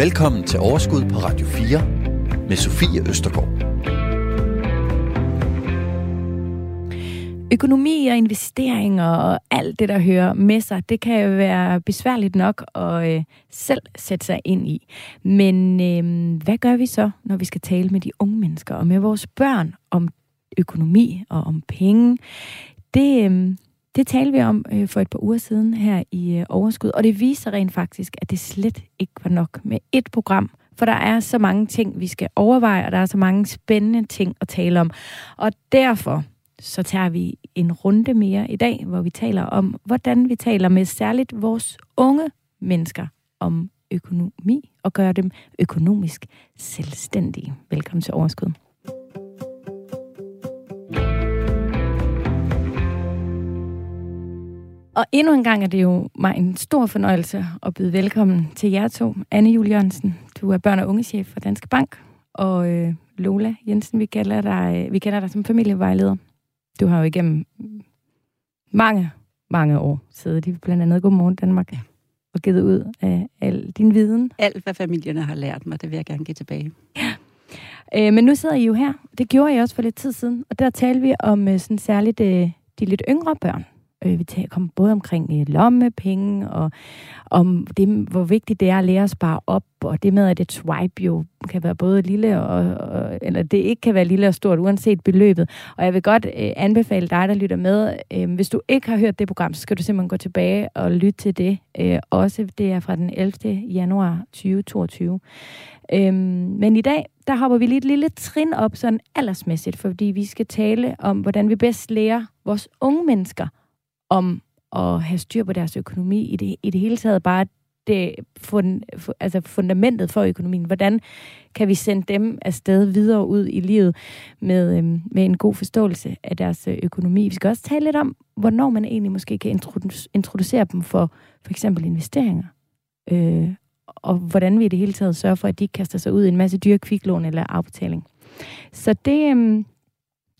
Velkommen til Overskud på Radio 4 med Sofie Østergaard. Økonomi og investeringer og alt det, der hører med sig, det kan jo være besværligt nok at øh, selv sætte sig ind i. Men øh, hvad gør vi så, når vi skal tale med de unge mennesker og med vores børn om økonomi og om penge? Det, øh, det talte vi om øh, for et par uger siden her i øh, Overskud, og det viser rent faktisk, at det slet ikke var nok med et program, for der er så mange ting, vi skal overveje, og der er så mange spændende ting at tale om. Og derfor så tager vi en runde mere i dag, hvor vi taler om, hvordan vi taler med særligt vores unge mennesker om økonomi og gøre dem økonomisk selvstændige. Velkommen til Overskud. Og endnu en gang er det jo mig en stor fornøjelse at byde velkommen til jer to. Anne Julie Jørgensen, du er børn- og ungechef for Danske Bank, og øh, Lola Jensen, vi kalder, dig, vi kender dig som familievejleder. Du har jo igennem mange, mange år siddet i blandt andet Godmorgen Danmark ja. og givet ud af al din viden. Alt, hvad familierne har lært mig, det vil jeg gerne give tilbage. Ja. Øh, men nu sidder I jo her. Det gjorde jeg også for lidt tid siden. Og der talte vi om øh, sådan særligt øh, de lidt yngre børn. Øh, vi kom både omkring øh, lommepenge, og om det, hvor vigtigt det er at lære at spare op, og det med, at et swipe jo kan være både lille og, og eller det ikke kan være lille og stort, uanset beløbet. Og jeg vil godt øh, anbefale dig, der lytter med, øh, hvis du ikke har hørt det program, så skal du simpelthen gå tilbage og lytte til det. Øh, også det er fra den 11. januar 2022. Øhm, men i dag, der hopper vi lige et lille trin op sådan aldersmæssigt, fordi vi skal tale om, hvordan vi bedst lærer vores unge mennesker om at have styr på deres økonomi i det, i det hele taget. Bare det fund, altså fundamentet for økonomien. Hvordan kan vi sende dem afsted videre ud i livet med, øhm, med en god forståelse af deres øh, økonomi. Vi skal også tale lidt om, hvornår man egentlig måske kan introducere dem for for eksempel investeringer. Øh, og hvordan vi i det hele taget sørger for, at de ikke kaster sig ud i en masse dyre kviklån eller afbetaling. Så det, øhm,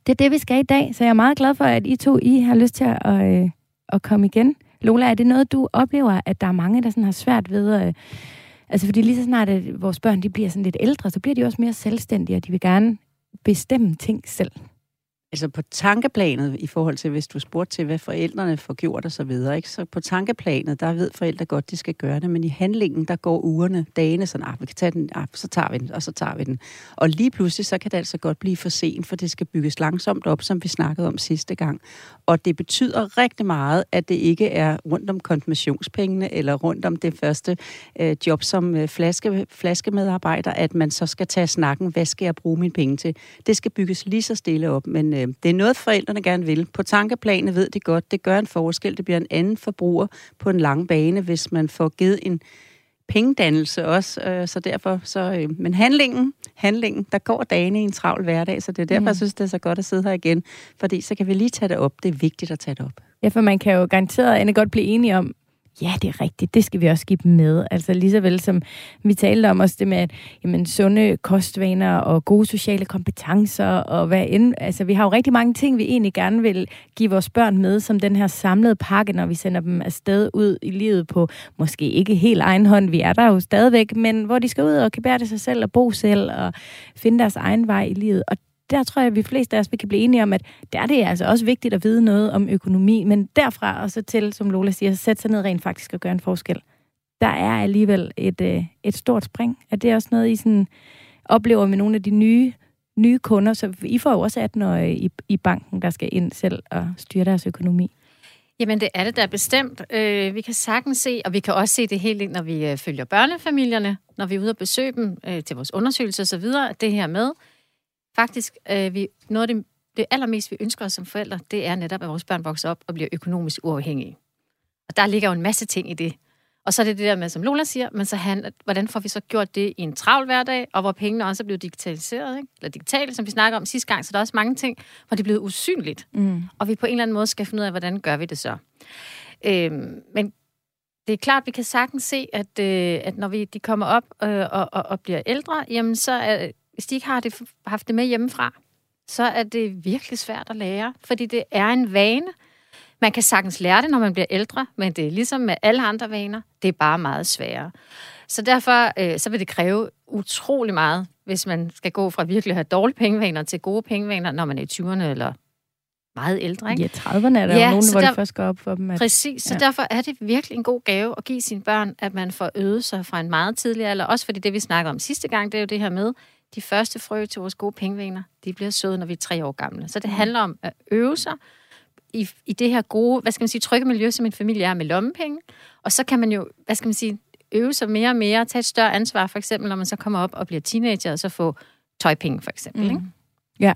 det er det, vi skal i dag. Så jeg er meget glad for, at I to I har lyst til at, øh, at komme igen. Lola, er det noget, du oplever, at der er mange, der sådan har svært ved at... Altså, fordi lige så snart, at vores børn de bliver sådan lidt ældre, så bliver de også mere selvstændige, og de vil gerne bestemme ting selv. Altså på tankeplanet, i forhold til, hvis du spurgte til, hvad forældrene får gjort og så videre, ikke? så på tankeplanet, der ved forældre godt, de skal gøre det, men i handlingen, der går ugerne, dagene, sådan, ah, vi kan tage den, ah, så tager vi den, og så tager vi den. Og lige pludselig, så kan det altså godt blive for sent, for det skal bygges langsomt op, som vi snakkede om sidste gang. Og det betyder rigtig meget, at det ikke er rundt om konfirmationspengene, eller rundt om det første øh, job som øh, flaske, flaskemedarbejder, at man så skal tage snakken, hvad skal jeg bruge mine penge til? Det skal bygges lige så stille op, men øh, det er noget, forældrene gerne vil. På tankeplanet ved de godt, det gør en forskel. Det bliver en anden forbruger på en lang bane, hvis man får givet en pengedannelse også, øh, så derfor så, øh, men handlingen, handlingen, der går dagene i en travl hverdag, så det er derfor, mm. jeg synes, det er så godt at sidde her igen, fordi så kan vi lige tage det op. Det er vigtigt at tage det op. Ja, for man kan jo garanteret godt blive enige om, Ja, det er rigtigt. Det skal vi også give dem med. Altså lige så vel som vi talte om også det med, at jamen, sunde kostvaner og gode sociale kompetencer og hvad end. Altså vi har jo rigtig mange ting, vi egentlig gerne vil give vores børn med, som den her samlede pakke, når vi sender dem afsted ud i livet på måske ikke helt egen hånd. Vi er der jo stadigvæk, men hvor de skal ud og kan bære det sig selv og bo selv og finde deres egen vej i livet. Og der tror jeg, at vi fleste af os vi kan blive enige om, at der er det altså også vigtigt at vide noget om økonomi, men derfra og så til, som Lola siger, sætte sig ned rent faktisk og gøre en forskel. Der er alligevel et, øh, et stort spring. Er det også noget, I sådan oplever med nogle af de nye, nye kunder? Så I får jo også 18 øh, i, i banken, der skal ind selv og styre deres økonomi. Jamen, det er det der bestemt. Øh, vi kan sagtens se, og vi kan også se det helt ind, når vi øh, følger børnefamilierne, når vi er ude og besøge dem øh, til vores undersøgelser osv., det her med, Faktisk, øh, vi, noget af det, det allermest, vi ønsker os som forældre, det er netop, at vores børn vokser op og bliver økonomisk uafhængige. Og der ligger jo en masse ting i det. Og så er det det der med, som Lola siger, men så han, hvordan får vi så gjort det i en travl hverdag, og hvor pengene også er blevet digitaliseret, ikke? eller digitalt, som vi snakker om sidste gang, så der er også mange ting, hvor det er blevet usynligt. Mm. Og vi på en eller anden måde skal finde ud af, hvordan gør vi det så. Øhm, men det er klart, at vi kan sagtens se, at, øh, at når vi, de kommer op øh, og, og, og bliver ældre, jamen så er, hvis de ikke har det, haft det med hjemmefra, så er det virkelig svært at lære, fordi det er en vane. Man kan sagtens lære det, når man bliver ældre, men det er ligesom med alle andre vaner, det er bare meget sværere. Så derfor øh, så vil det kræve utrolig meget, hvis man skal gå fra virkelig at have dårlige pengevaner til gode pengevaner, når man er i 20'erne eller meget ældre. Ikke? Ja, 30'erne er der ja, jo nogen, hvor der, det først går op for dem. At, præcis, så ja. derfor er det virkelig en god gave at give sine børn, at man får øvet sig fra en meget tidlig alder. Også fordi det, vi snakkede om sidste gang, det er jo det her med, de første frø til vores gode pengevaner, de bliver søde, når vi er tre år gamle. Så det mm. handler om at øve sig i, i det her gode, hvad skal man sige, trygge miljø, som en familie er med lommepenge. Og så kan man jo, hvad skal man sige, øve sig mere og mere, tage et større ansvar, for eksempel når man så kommer op og bliver teenager, og så få tøjpenge, for eksempel. Mm. Ikke? Ja.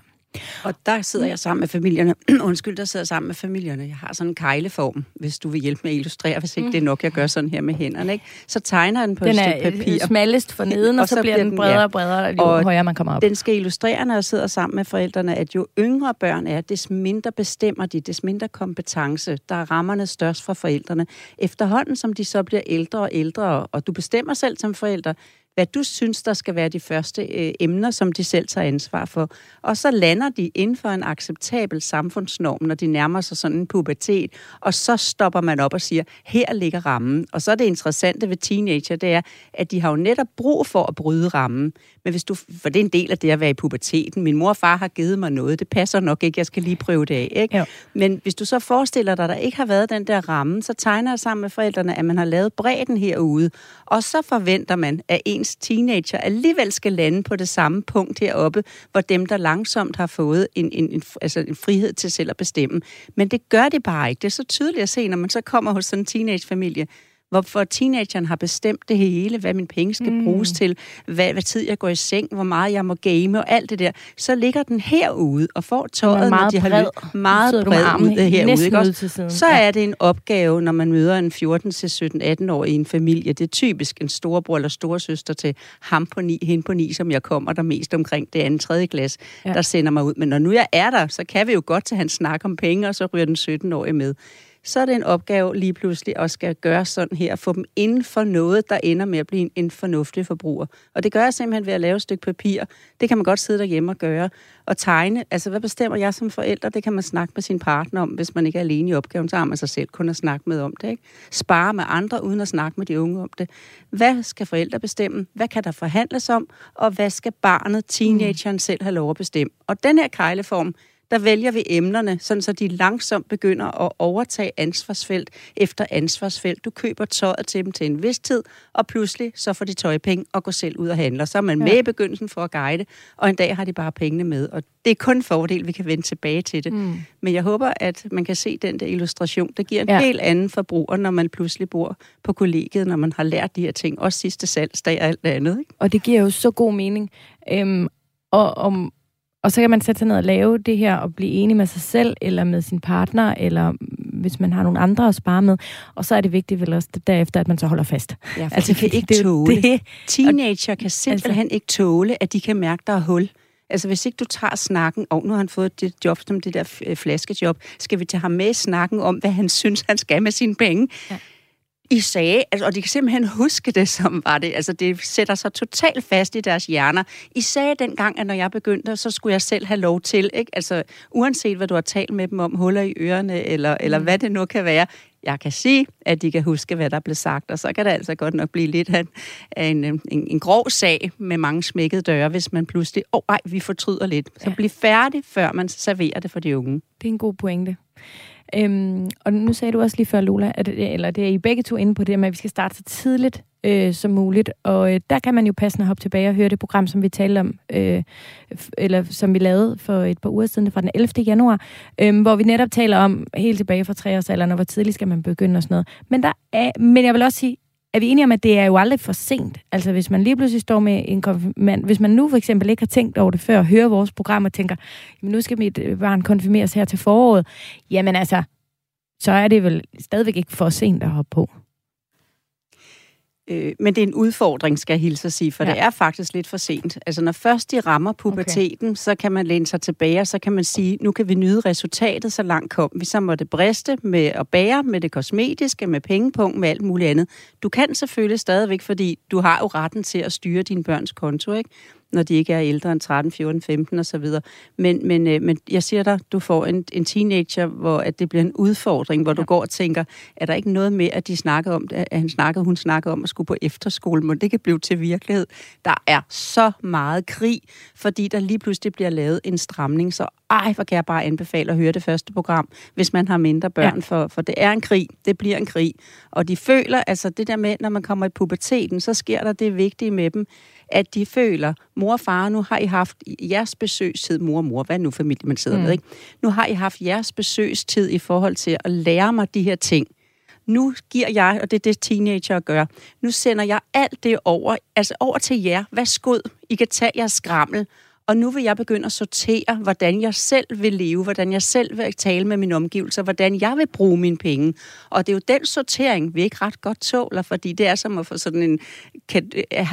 Og der sidder jeg sammen med familierne. Undskyld, der sidder jeg sammen med familierne. Jeg har sådan en kejleform, hvis du vil hjælpe med at illustrere, hvis ikke mm. det er nok, jeg gør sådan her med hænderne. Ikke? Så tegner jeg den på den et stykke papir. Den er smallest for neden, og, og så, så bliver den bredere og bredere, jo og højere man kommer op. Den skal illustrere, når jeg sidder sammen med forældrene, at jo yngre børn er, des mindre bestemmer de, des mindre kompetence, der er rammerne størst for forældrene. Efterhånden, som de så bliver ældre og ældre, og du bestemmer selv som forældre, hvad du synes, der skal være de første øh, emner, som de selv tager ansvar for. Og så lander de inden for en acceptabel samfundsnorm, når de nærmer sig sådan en pubertet, og så stopper man op og siger, her ligger rammen. Og så er det interessante ved teenager, det er, at de har jo netop brug for at bryde rammen. Men hvis du, for det er en del af det at være i puberteten. Min mor og far har givet mig noget, det passer nok ikke, jeg skal lige prøve det af. Ikke? Jo. Men hvis du så forestiller dig, at der ikke har været den der ramme, så tegner jeg sammen med forældrene, at man har lavet bredden herude, og så forventer man, at ens teenager alligevel skal lande på det samme punkt heroppe, hvor dem, der langsomt har fået en, en, en, altså en frihed til selv at bestemme. Men det gør det bare ikke. Det er så tydeligt at se, når man så kommer hos sådan en teenagefamilie, hvorfor teenageren har bestemt det hele, hvad min penge skal mm. bruges til, hvad, hvad tid jeg går i seng, hvor meget jeg må game og alt det der, så ligger den herude og får tøjet, når de har bred. meget bred ud herude. Ikke også? Så er det en opgave, når man møder en 14-17-18 år i en familie. Det er typisk en storebror eller storesøster til ham på ni, hen på ni, som jeg kommer der mest omkring det andet tredje glas, ja. der sender mig ud. Men når nu jeg er der, så kan vi jo godt til hans snak om penge, og så ryger den 17-årige med så er det en opgave lige pludselig at skal gøre sådan her, få dem inden for noget, der ender med at blive en, fornuftig forbruger. Og det gør jeg simpelthen ved at lave et stykke papir. Det kan man godt sidde derhjemme og gøre. Og tegne, altså hvad bestemmer jeg som forælder? Det kan man snakke med sin partner om, hvis man ikke er alene i opgaven, så har man sig selv kun at snakke med om det. Ikke? Spare med andre, uden at snakke med de unge om det. Hvad skal forældre bestemme? Hvad kan der forhandles om? Og hvad skal barnet, teenageren selv have lov at bestemme? Og den her kejleform, der vælger vi emnerne, sådan så de langsomt begynder at overtage ansvarsfelt efter ansvarsfelt. Du køber tøjet til dem til en vis tid, og pludselig så får de tøjpenge og går selv ud og handler. Så er man ja. med i begyndelsen for at guide, og en dag har de bare pengene med. Og det er kun en fordel, vi kan vende tilbage til det. Mm. Men jeg håber, at man kan se den der illustration. Det giver en ja. helt anden forbruger, når man pludselig bor på kollegiet, når man har lært de her ting. Også sidste salgsdag og alt andet. Ikke? Og det giver jo så god mening. Øhm, og om og så kan man sætte sig ned og lave det her og blive enig med sig selv, eller med sin partner, eller hvis man har nogle andre at spare med. Og så er det vigtigt vel også derefter, at man så holder fast. Ja, for altså, de kan ikke det, tåle. Det, Teenager kan simpelthen altså, ikke tåle, at de kan mærke, der er hul. Altså, hvis ikke du tager snakken, og nu har han fået det job som det der flaskejob, skal vi tage ham med i snakken om, hvad han synes, han skal med sine penge. Ja. I sagde, altså, og de kan simpelthen huske det, som var det. Altså, det sætter sig totalt fast i deres hjerner. I sagde dengang, at når jeg begyndte, så skulle jeg selv have lov til, ikke? Altså, uanset hvad du har talt med dem om, huller i ørerne, eller, eller mm. hvad det nu kan være, jeg kan sige, at de kan huske, hvad der blev sagt, og så kan det altså godt nok blive lidt af en, en, en, en grov sag med mange smækkede døre, hvis man pludselig, åh oh, ej, vi fortryder lidt. Så ja. bliv færdig, før man serverer det for de unge. Det er en god pointe. Øhm, og nu sagde du også lige før, Lola, at, eller det er I begge to inde på det med, at vi skal starte så tidligt øh, som muligt. Og øh, der kan man jo passende hoppe tilbage og høre det program, som vi talte om, øh, eller som vi lavede for et par uger siden, fra den 11. januar, øh, hvor vi netop taler om helt tilbage fra treårsalderen, og hvor tidligt skal man begynde og sådan noget. Men, der er, men jeg vil også sige, er vi enige om, at det er jo aldrig for sent? Altså, hvis man lige pludselig står med en konfirmand, hvis man nu for eksempel ikke har tænkt over det før, og hører vores program og tænker, jamen nu skal mit øh, barn konfirmeres her til foråret, jamen altså, så er det vel stadigvæk ikke for sent at hoppe på. Øh, men det er en udfordring, skal jeg hilse at sige, for ja. det er faktisk lidt for sent. Altså når først de rammer puberteten, okay. så kan man læne sig tilbage, og så kan man sige, nu kan vi nyde resultatet, så langt kom vi. Så må det briste med at bære, med det kosmetiske, med pengepunkt, med alt muligt andet. Du kan selvfølgelig stadigvæk, fordi du har jo retten til at styre din børns konto, ikke? Når de ikke er ældre end 13, 14, 15 osv. Men, men, øh, men jeg siger dig, du får en, en teenager, hvor at det bliver en udfordring, hvor ja. du går og tænker, er der ikke noget med, at de snakker om, at han snakkede, hun snakker om at skulle på efterskole, men det kan blive til virkelighed. Der er så meget krig, fordi der lige pludselig bliver lavet en stramning, så ej, hvor kan jeg bare anbefale at høre det første program, hvis man har mindre børn, ja. for, for det er en krig, det bliver en krig. Og de føler, altså det der med, når man kommer i puberteten, så sker der det vigtige med dem, at de føler, mor og far, nu har I haft jeres besøgstid, mor og mor, hvad nu familie man sidder mm. med, ikke? Nu har I haft jeres besøgstid i forhold til at lære mig de her ting. Nu giver jeg, og det er det teenager gør, nu sender jeg alt det over, altså over til jer. Værsgod, I kan tage jeres skrammel, og nu vil jeg begynde at sortere, hvordan jeg selv vil leve, hvordan jeg selv vil tale med mine omgivelser, hvordan jeg vil bruge mine penge. Og det er jo den sortering, vi ikke ret godt tåler, fordi det er som at få sådan en... Kan,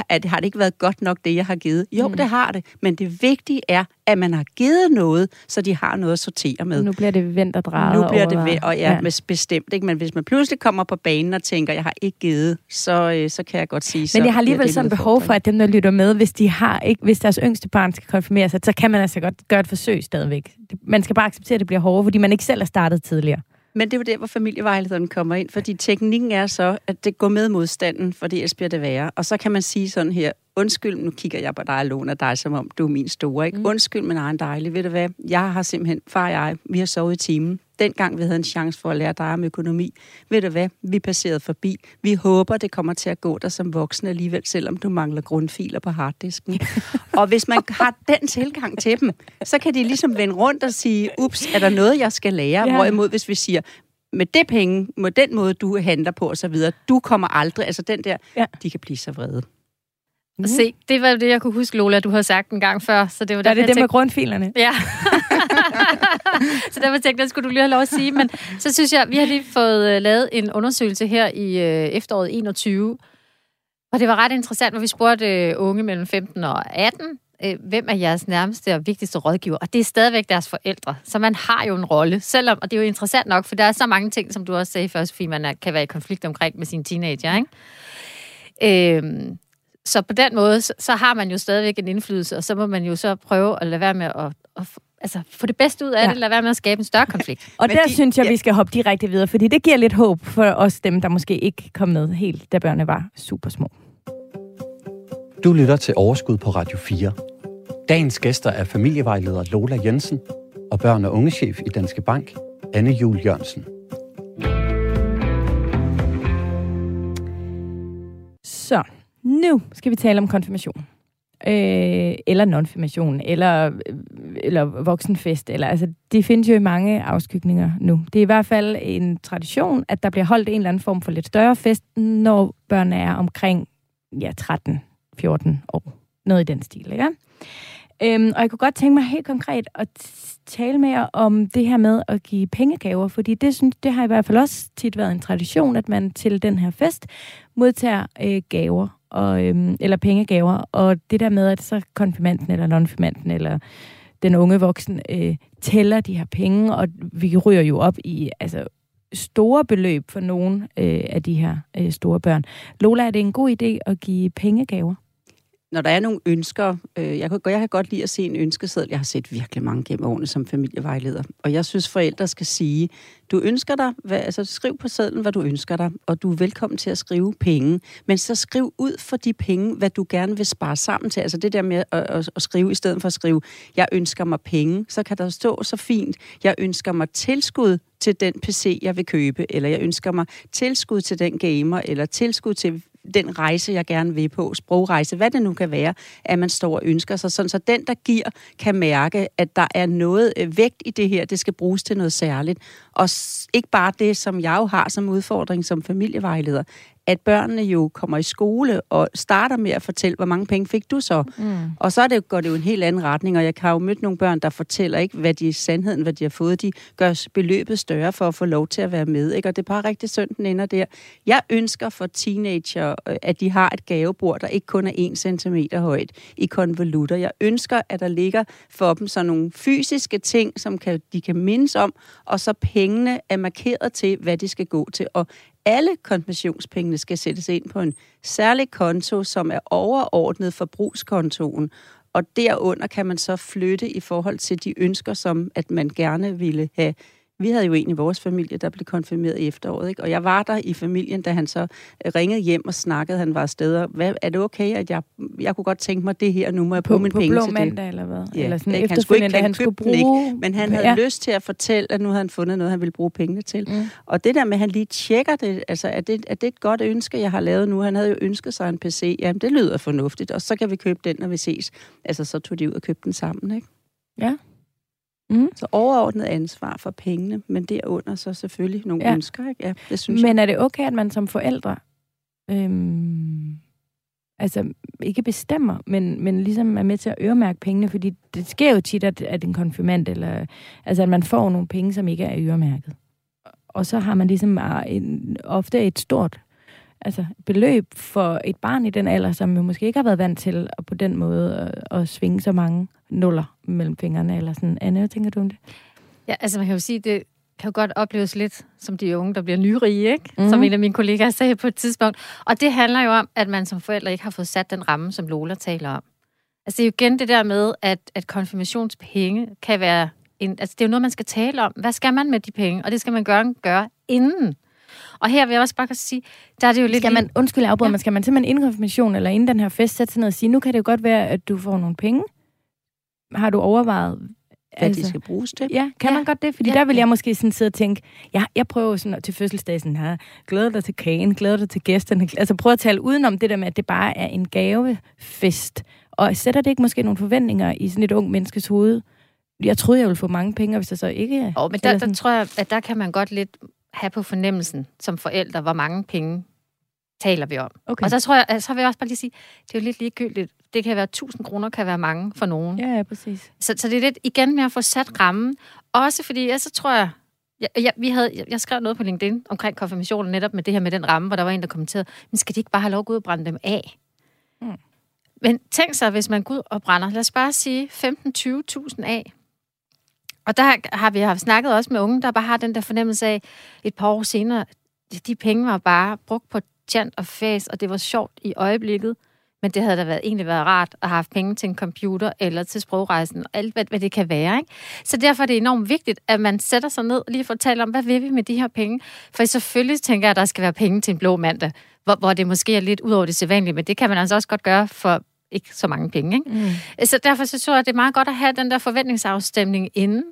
at, har det ikke været godt nok, det jeg har givet? Jo, mm. det har det. Men det vigtige er, at man har givet noget, så de har noget at sortere med. Nu bliver det vendt og drejet Nu bliver over. det vendt, og ja, ja. bestemt. Ikke? Men hvis man pludselig kommer på banen og tænker, jeg har ikke givet, så, øh, så kan jeg godt sige... Men jeg har alligevel sådan behov for, at dem, der lytter med, hvis, de har, ikke, hvis deres yngste barn skal konfirmere sig, så kan man altså godt gøre et forsøg stadigvæk. Man skal bare acceptere, at det bliver hårdere, fordi man ikke selv har startet tidligere. Men det er jo der, hvor familievejlederen kommer ind, fordi teknikken er så, at det går med modstanden, for ellers bliver det værre. Og så kan man sige sådan her, undskyld, nu kigger jeg på dig og låner dig, som om du er min store, ikke? Mm. Undskyld, men egen dejlig. Ved du hvad? Jeg har simpelthen, far og jeg, vi har sovet i timen. Dengang vi havde en chance for at lære dig om økonomi. Ved du hvad? Vi passerede forbi. Vi håber, det kommer til at gå der som voksen alligevel, selvom du mangler grundfiler på harddisken. og hvis man har den tilgang til dem, så kan de ligesom vende rundt og sige, ups, er der noget, jeg skal lære? Ja. Hvorimod, hvis vi siger, med det penge, med den måde, du handler på og så videre, du kommer aldrig, altså den der, ja. de kan blive så vrede. Mm. Se, det var det, jeg kunne huske, Lola, du havde sagt en gang før. Så det var er det det med grundfilerne? Ja. så derfor tænkte jeg, skulle du lige have lov at sige. Men så synes jeg, vi har lige fået uh, lavet en undersøgelse her i uh, efteråret 21. Og det var ret interessant, hvor vi spurgte uh, unge mellem 15 og 18, uh, hvem er jeres nærmeste og vigtigste rådgiver? Og det er stadigvæk deres forældre. Så man har jo en rolle, selvom, og det er jo interessant nok, for der er så mange ting, som du også sagde først, fordi man er, kan være i konflikt omkring med sine teenager, ikke? Øh, så på den måde, så, så har man jo stadigvæk en indflydelse, og så må man jo så prøve at lade være med at, at altså, få det bedste ud af ja. det, lade være med at skabe en større konflikt. og der de, synes jeg, ja. vi skal hoppe direkte videre, fordi det giver lidt håb for os dem, der måske ikke kom med helt, da børnene var super små. Du lytter til Overskud på Radio 4. Dagens gæster er familievejleder Lola Jensen og børn- og ungechef i Danske Bank, Anne Jul Jørgensen. Så, nu skal vi tale om konfirmation. Øh, eller nonfirmation, eller, øh, eller voksenfest. Eller, altså, det findes jo i mange afskygninger nu. Det er i hvert fald en tradition, at der bliver holdt en eller anden form for lidt større fest, når børnene er omkring ja, 13-14 år. Noget i den stil, ikke? Øhm, og jeg kunne godt tænke mig helt konkret at tale med jer om det her med at give pengegaver, fordi det, synes, det har i hvert fald også tit været en tradition, at man til den her fest modtager øh, gaver og, øhm, eller pengegaver, og det der med, at så konfirmanden eller nonfirmanden eller den unge voksen øh, tæller de her penge, og vi ryger jo op i altså, store beløb for nogle øh, af de her øh, store børn. Lola, er det en god idé at give pengegaver? Når der er nogle ønsker, øh, jeg, kan, jeg kan godt lide at se en ønskeseddel. Jeg har set virkelig mange gennem årene som familievejleder. Og jeg synes, forældre skal sige, du ønsker dig, hvad, altså skriv på sedlen, hvad du ønsker dig, og du er velkommen til at skrive penge. Men så skriv ud for de penge, hvad du gerne vil spare sammen til. Altså det der med at, at, at skrive, i stedet for at skrive, jeg ønsker mig penge, så kan der stå så fint, jeg ønsker mig tilskud til den PC, jeg vil købe, eller jeg ønsker mig tilskud til den gamer, eller tilskud til den rejse, jeg gerne vil på, sprogrejse, hvad det nu kan være, at man står og ønsker sig, sådan så den, der giver, kan mærke, at der er noget øh, vægt i det her, det skal bruges til noget særligt. Og ikke bare det, som jeg jo har som udfordring som familievejleder, at børnene jo kommer i skole og starter med at fortælle, hvor mange penge fik du så? Mm. Og så er det, går det jo en helt anden retning, og jeg har jo mødt nogle børn, der fortæller ikke, hvad de sandheden, hvad de har fået. De gør beløbet større for at få lov til at være med, ikke? og det er bare rigtig synd, den ender der. Jeg ønsker for teenager, øh, at de har et gavebord, der ikke kun er en centimeter højt i konvolutter. Jeg ønsker, at der ligger for dem sådan nogle fysiske ting, som kan, de kan mindes om, og så pengene er markeret til, hvad de skal gå til. Og alle konfirmationspengene skal sættes ind på en særlig konto, som er overordnet forbrugskontoen. Og derunder kan man så flytte i forhold til de ønsker, som at man gerne ville have vi havde jo en i vores familie, der blev konfirmeret i efteråret, ikke? og jeg var der i familien, da han så øh, ringede hjem og snakkede, han var afsted, og hvad, er det okay, at jeg, jeg kunne godt tænke mig det her, nu må jeg på, bruge min på penge blå til mandag, det. eller hvad? Ja, eller sådan ikke? han skulle ikke, han skulle bruge... ikke, men han havde ja. lyst til at fortælle, at nu havde han fundet noget, han ville bruge pengene til. Mm. Og det der med, at han lige tjekker det, altså er det, er det et godt ønske, jeg har lavet nu? Han havde jo ønsket sig en PC. Jamen, det lyder fornuftigt, og så kan vi købe den, når vi ses. Altså, så tog de ud og købte den sammen, ikke? Ja. Mm. Så overordnet ansvar for pengene, men derunder så selvfølgelig nogle Ja. ønsker, ikke? Ja, det synes jeg. Men er det okay, at man som forældre øhm, altså ikke bestemmer, men, men ligesom er med til at øremærke pengene? Fordi det sker jo tit, at, at en konfirmand, eller altså at man får nogle penge, som ikke er øremærket. Og så har man ligesom ah, en, ofte et stort altså beløb for et barn i den alder, som jo måske ikke har været vant til at på den måde at, at svinge så mange nuller mellem fingrene, eller sådan. Anne, hvad tænker du om det? Ja, altså man kan jo sige, det kan jo godt opleves lidt som de unge, der bliver nyrige, ikke? Mhm. Mm. Som en af mine kollegaer sagde på et tidspunkt. Og det handler jo om, at man som forældre ikke har fået sat den ramme, som Lola taler om. Altså det er jo igen det der med, at, at konfirmationspenge kan være... En, altså det er jo noget, man skal tale om. Hvad skal man med de penge? Og det skal man gøre, gøre inden. Og her vil jeg også bare sige, der er det jo lidt... Skal man, undskyld, afbryder, Ja. ja. men skal man simpelthen inden konfirmation, eller inden den her fest, sætte sig ned og sige, nu kan det jo godt være, at du får nogle penge? Har du overvejet... Hvad de skal bruges til. Ja, kan Ja. ja. man godt det? Fordi Ja. ja. der vil jeg måske sådan sidde og tænke, jeg, jeg prøver sådan til fødselsdag sådan her, glæder dig til kagen, glæder dig til gæsterne, altså prøv at tale udenom det der med, at det bare er en gavefest. Og sætter det ikke måske nogle forventninger i sådan et ung menneskes hoved? Jeg troede, jeg ville få mange penge, hvis jeg så ikke... Oh, men der, sådan- der tror jeg, at der kan man godt lidt have på fornemmelsen som forældre, hvor mange penge taler vi om. Okay. Og så tror jeg, så vil jeg også bare lige sige, det er jo lidt ligegyldigt. Det kan være 1000 kroner, kan være mange for nogen. Ja, ja, præcis. Så, så det er lidt igen med at få sat rammen. Også fordi, ja, så tror jeg, jeg, jeg, vi havde, jeg, jeg skrev noget på LinkedIn omkring konfirmationen, netop med det her med den ramme, hvor der var en, der kommenterede, men skal de ikke bare have lov at gå ud og brænde dem af? Mm. Men tænk sig, hvis man går ud og brænder, lad os bare sige 15-20.000 af. Og der har vi haft snakket også med unge, der bare har den der fornemmelse af, et par år senere, de, penge var bare brugt på tjant og fæs, og det var sjovt i øjeblikket. Men det havde da været, egentlig været rart at have haft penge til en computer eller til sprogrejsen, og alt hvad, hvad det kan være. Ikke? Så derfor er det enormt vigtigt, at man sætter sig ned og lige får talt om, hvad vil vi med de her penge? For selvfølgelig tænker jeg, at der skal være penge til en blå mandag, hvor, hvor det måske er lidt ud over det sædvanlige, men det kan man altså også godt gøre for ikke så mange penge. Ikke? Mm. Så derfor så tror jeg, det er meget godt at have den der forventningsafstemning inden,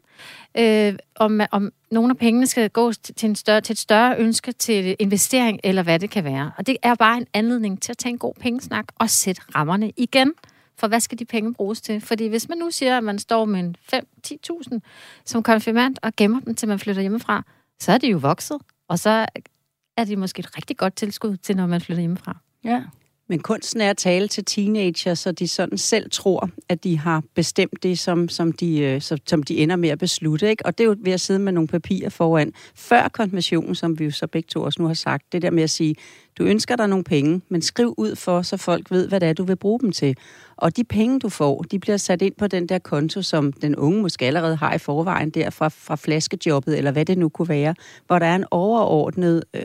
øh, om, om nogle af pengene skal gå til, en større, til et større ønske til investering, eller hvad det kan være. Og det er bare en anledning til at tage en god pengesnak og sætte rammerne igen. For hvad skal de penge bruges til? Fordi hvis man nu siger, at man står med en 5-10.000 som konfirmand og gemmer dem, til man flytter hjemmefra, så er de jo vokset. Og så er de måske et rigtig godt tilskud til, når man flytter hjemmefra. Ja. Men kunsten er at tale til teenager, så de sådan selv tror, at de har bestemt det, som, som, de, øh, så- som de ender med at beslutte. Ikke? Og det er jo ved at sidde med nogle papirer foran. Før konfirmationen, som vi jo så begge to også nu har sagt, det der med at sige, du ønsker dig nogle penge, men skriv ud for, så folk ved, hvad det er, du vil bruge dem til. Og de penge, du får, de bliver sat ind på den der konto, som den unge måske allerede har i forvejen, der fra, fra flaskejobbet, eller hvad det nu kunne være, hvor der er en overordnet, øh,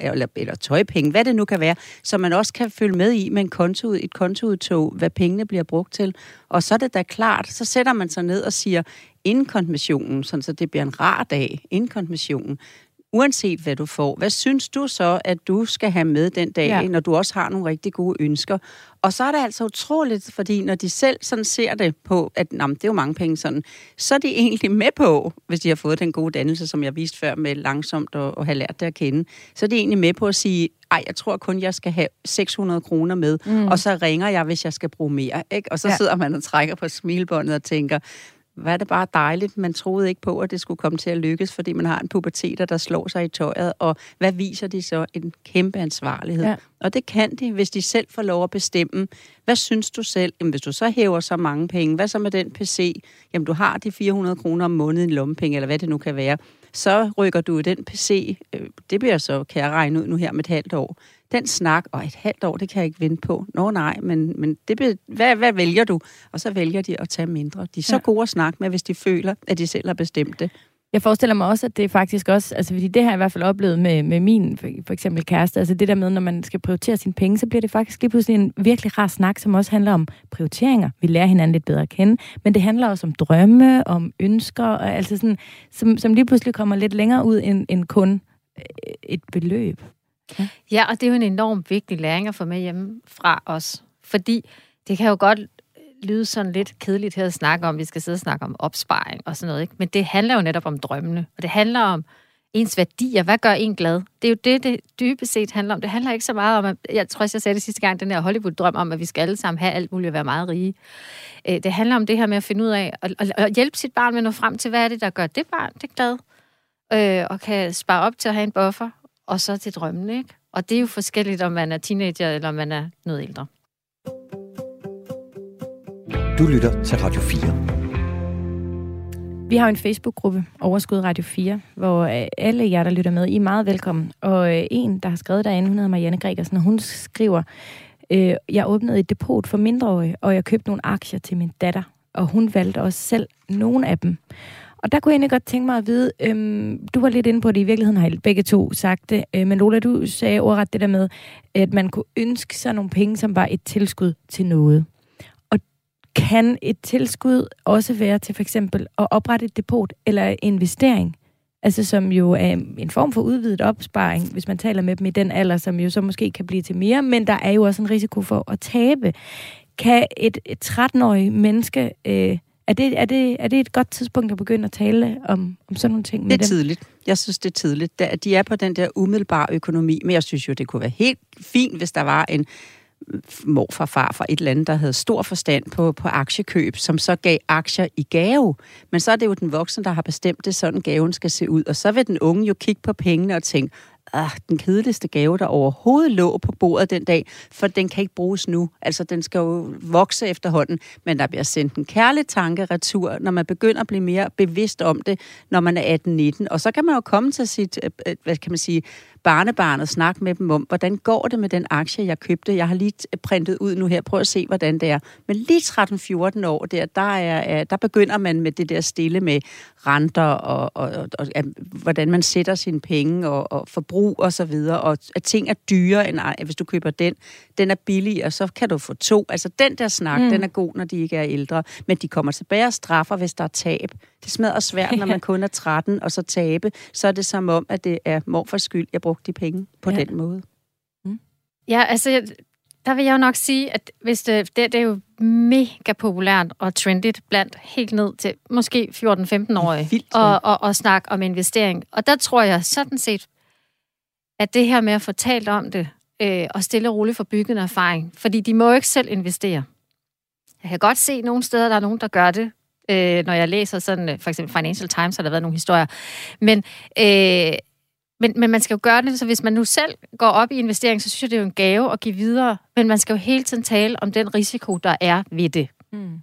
eller, eller tøjpenge, hvad det nu kan være, så man også kan følge med i med en konto, et kontoudtog, hvad pengene bliver brugt til. Og så er det da klart, så sætter man sig ned og siger, inden konfirmationen, sådan så det bliver en rar dag, inden konfirmationen, uanset hvad du får, hvad synes du så, at du skal have med den dag, ja. Når du også har nogle rigtig gode ønsker? Og så er det altså utroligt, fordi når de selv sådan ser det på, at men det er jo mange penge sådan, så er de egentlig med på, hvis de har fået den gode dannelse, som jeg viste før med langsomt at, at have lært det at kende, så er de egentlig med på at sige, ej, jeg tror kun, jeg skal have 600 kroner med, mm. og så ringer jeg, hvis jeg skal bruge mere. Ikke? Og så. Ja. sidder man og trækker på smilbåndet og tænker, hvad er det bare dejligt. Man troede ikke på, at det skulle komme til at lykkes, fordi man har en puberteter, der slår sig i tøjet. Og hvad viser de så? En kæmpe ansvarlighed. Ja. Og det kan de, hvis de selv får lov at bestemme. Hvad synes du selv? Jamen, hvis du så hæver så mange penge, hvad så med den PC? Jamen, du har de 400 kroner om måneden i lommepenge, eller hvad det nu kan være. Så rykker du den PC, øh, det bliver så, kan jeg regne ud nu her med et halvt år. Den snak, og et halvt år, det kan jeg ikke vente på. Nå nej, men, men det be, hvad, hvad vælger du? Og så vælger de at tage mindre. De er så ja. Gode at snakke med, hvis de føler, at de selv har bestemt det. Jeg forestiller mig også, at det er faktisk også, altså fordi det har jeg i hvert fald oplevet med, med min for, for eksempel kæreste, altså det der med, når man skal prioritere sine penge, så bliver det faktisk lige pludselig en virkelig rar snak, som også handler om prioriteringer. Vi lærer hinanden lidt bedre at kende, men det handler også om drømme, om ønsker, og altså sådan, som, som lige pludselig kommer lidt længere ud end, end kun øh, et beløb. Ja. ja, og det er jo en enormt vigtig læring at få med hjemme fra os, fordi det kan jo godt lyde sådan lidt kedeligt her at snakke om, vi skal sidde og snakke om opsparing og sådan noget, ikke? men det handler jo netop om drømmene, og det handler om ens værdier. Hvad gør en glad? Det er jo det, det dybest set handler om. Det handler ikke så meget om, at, jeg tror også, jeg sagde det sidste gang, den her Hollywood-drøm om, at vi skal alle sammen have alt muligt og være meget rige. Øh, det handler om det her med at finde ud af, at hjælpe sit barn med at nå frem til, hvad er det, der gør det barn det glad, øh, og kan spare op til at have en buffer, og så til drømmen, ikke? Og det er jo forskelligt, om man er teenager, eller om man er noget ældre. Du lytter til Radio 4. Vi har en Facebook-gruppe, Overskud Radio 4, hvor øh, alle jer, der lytter med, I er meget velkommen. Og øh, en, der har skrevet derinde, hun hedder Marianne Gregersen, og hun skriver, øh, jeg åbnede et depot for mindreårige, og jeg købte nogle aktier til min datter, og hun valgte også selv nogle af dem. Og der kunne jeg egentlig godt tænke mig at vide, øhm, du var lidt inde på det, i virkeligheden har I begge to sagt det, øh, men Lola, du sagde ordret det der med, at man kunne ønske sig nogle penge, som var et tilskud til noget. Kan et tilskud også være til for eksempel at oprette et depot eller investering? Altså som jo er en form for udvidet opsparing, hvis man taler med dem i den alder, som jo så måske kan blive til mere, men der er jo også en risiko for at tabe. Kan et, et 13-årigt menneske, øh, er, det, er, det, er det et godt tidspunkt at begynde at tale om, om sådan nogle ting med Det er dem? tidligt. Jeg synes, det er tidligt. De er på den der umiddelbare økonomi, men jeg synes jo, det kunne være helt fint, hvis der var en morfar, far fra et eller andet, der havde stor forstand på, på aktiekøb, som så gav aktier i gave. Men så er det jo den voksne, der har bestemt det, sådan gaven skal se ud. Og så vil den unge jo kigge på pengene og tænke, ah, den kedeligste gave, der overhovedet lå på bordet den dag, for den kan ikke bruges nu. Altså, den skal jo vokse efterhånden, men der bliver sendt en kærlig tanke retur, når man begynder at blive mere bevidst om det, når man er 18-19. Og så kan man jo komme til sit, øh, øh, hvad kan man sige, barnebarnet snakke med dem om, hvordan går det med den aktie, jeg købte. Jeg har lige printet ud nu her. Prøv at se, hvordan det er. Men lige 13-14 år, der, der, er, der begynder man med det der stille med renter og, og, og, og hvordan man sætter sine penge og, og forbrug og så videre. Og at ting er dyre, end hvis du køber den. Den er billig, og så kan du få to. Altså den der snak, mm. den er god, når de ikke er ældre. Men de kommer tilbage og straffer, hvis der er tab. Det smadrer svært, når man kun er 13, og så tabe. Så er det som om, at det er morfars skyld, jeg brugt de penge på ja. den måde. Mm. Ja, altså, der vil jeg jo nok sige, at hvis det, det, det er jo mega populært og trendigt blandt helt ned til måske 14-15-årige og, og, og snakke om investering. Og der tror jeg sådan set, at det her med at få talt om det, øh, og stille og roligt få bygget en erfaring, fordi de må jo ikke selv investere. Jeg kan godt se nogle steder, der er nogen, der gør det, øh, når jeg læser sådan, øh, for eksempel Financial Times, har der været nogle historier. Men øh, men, men man skal jo gøre det, så hvis man nu selv går op i investering, så synes jeg, det er jo en gave at give videre. Men man skal jo hele tiden tale om den risiko, der er ved det. Mm.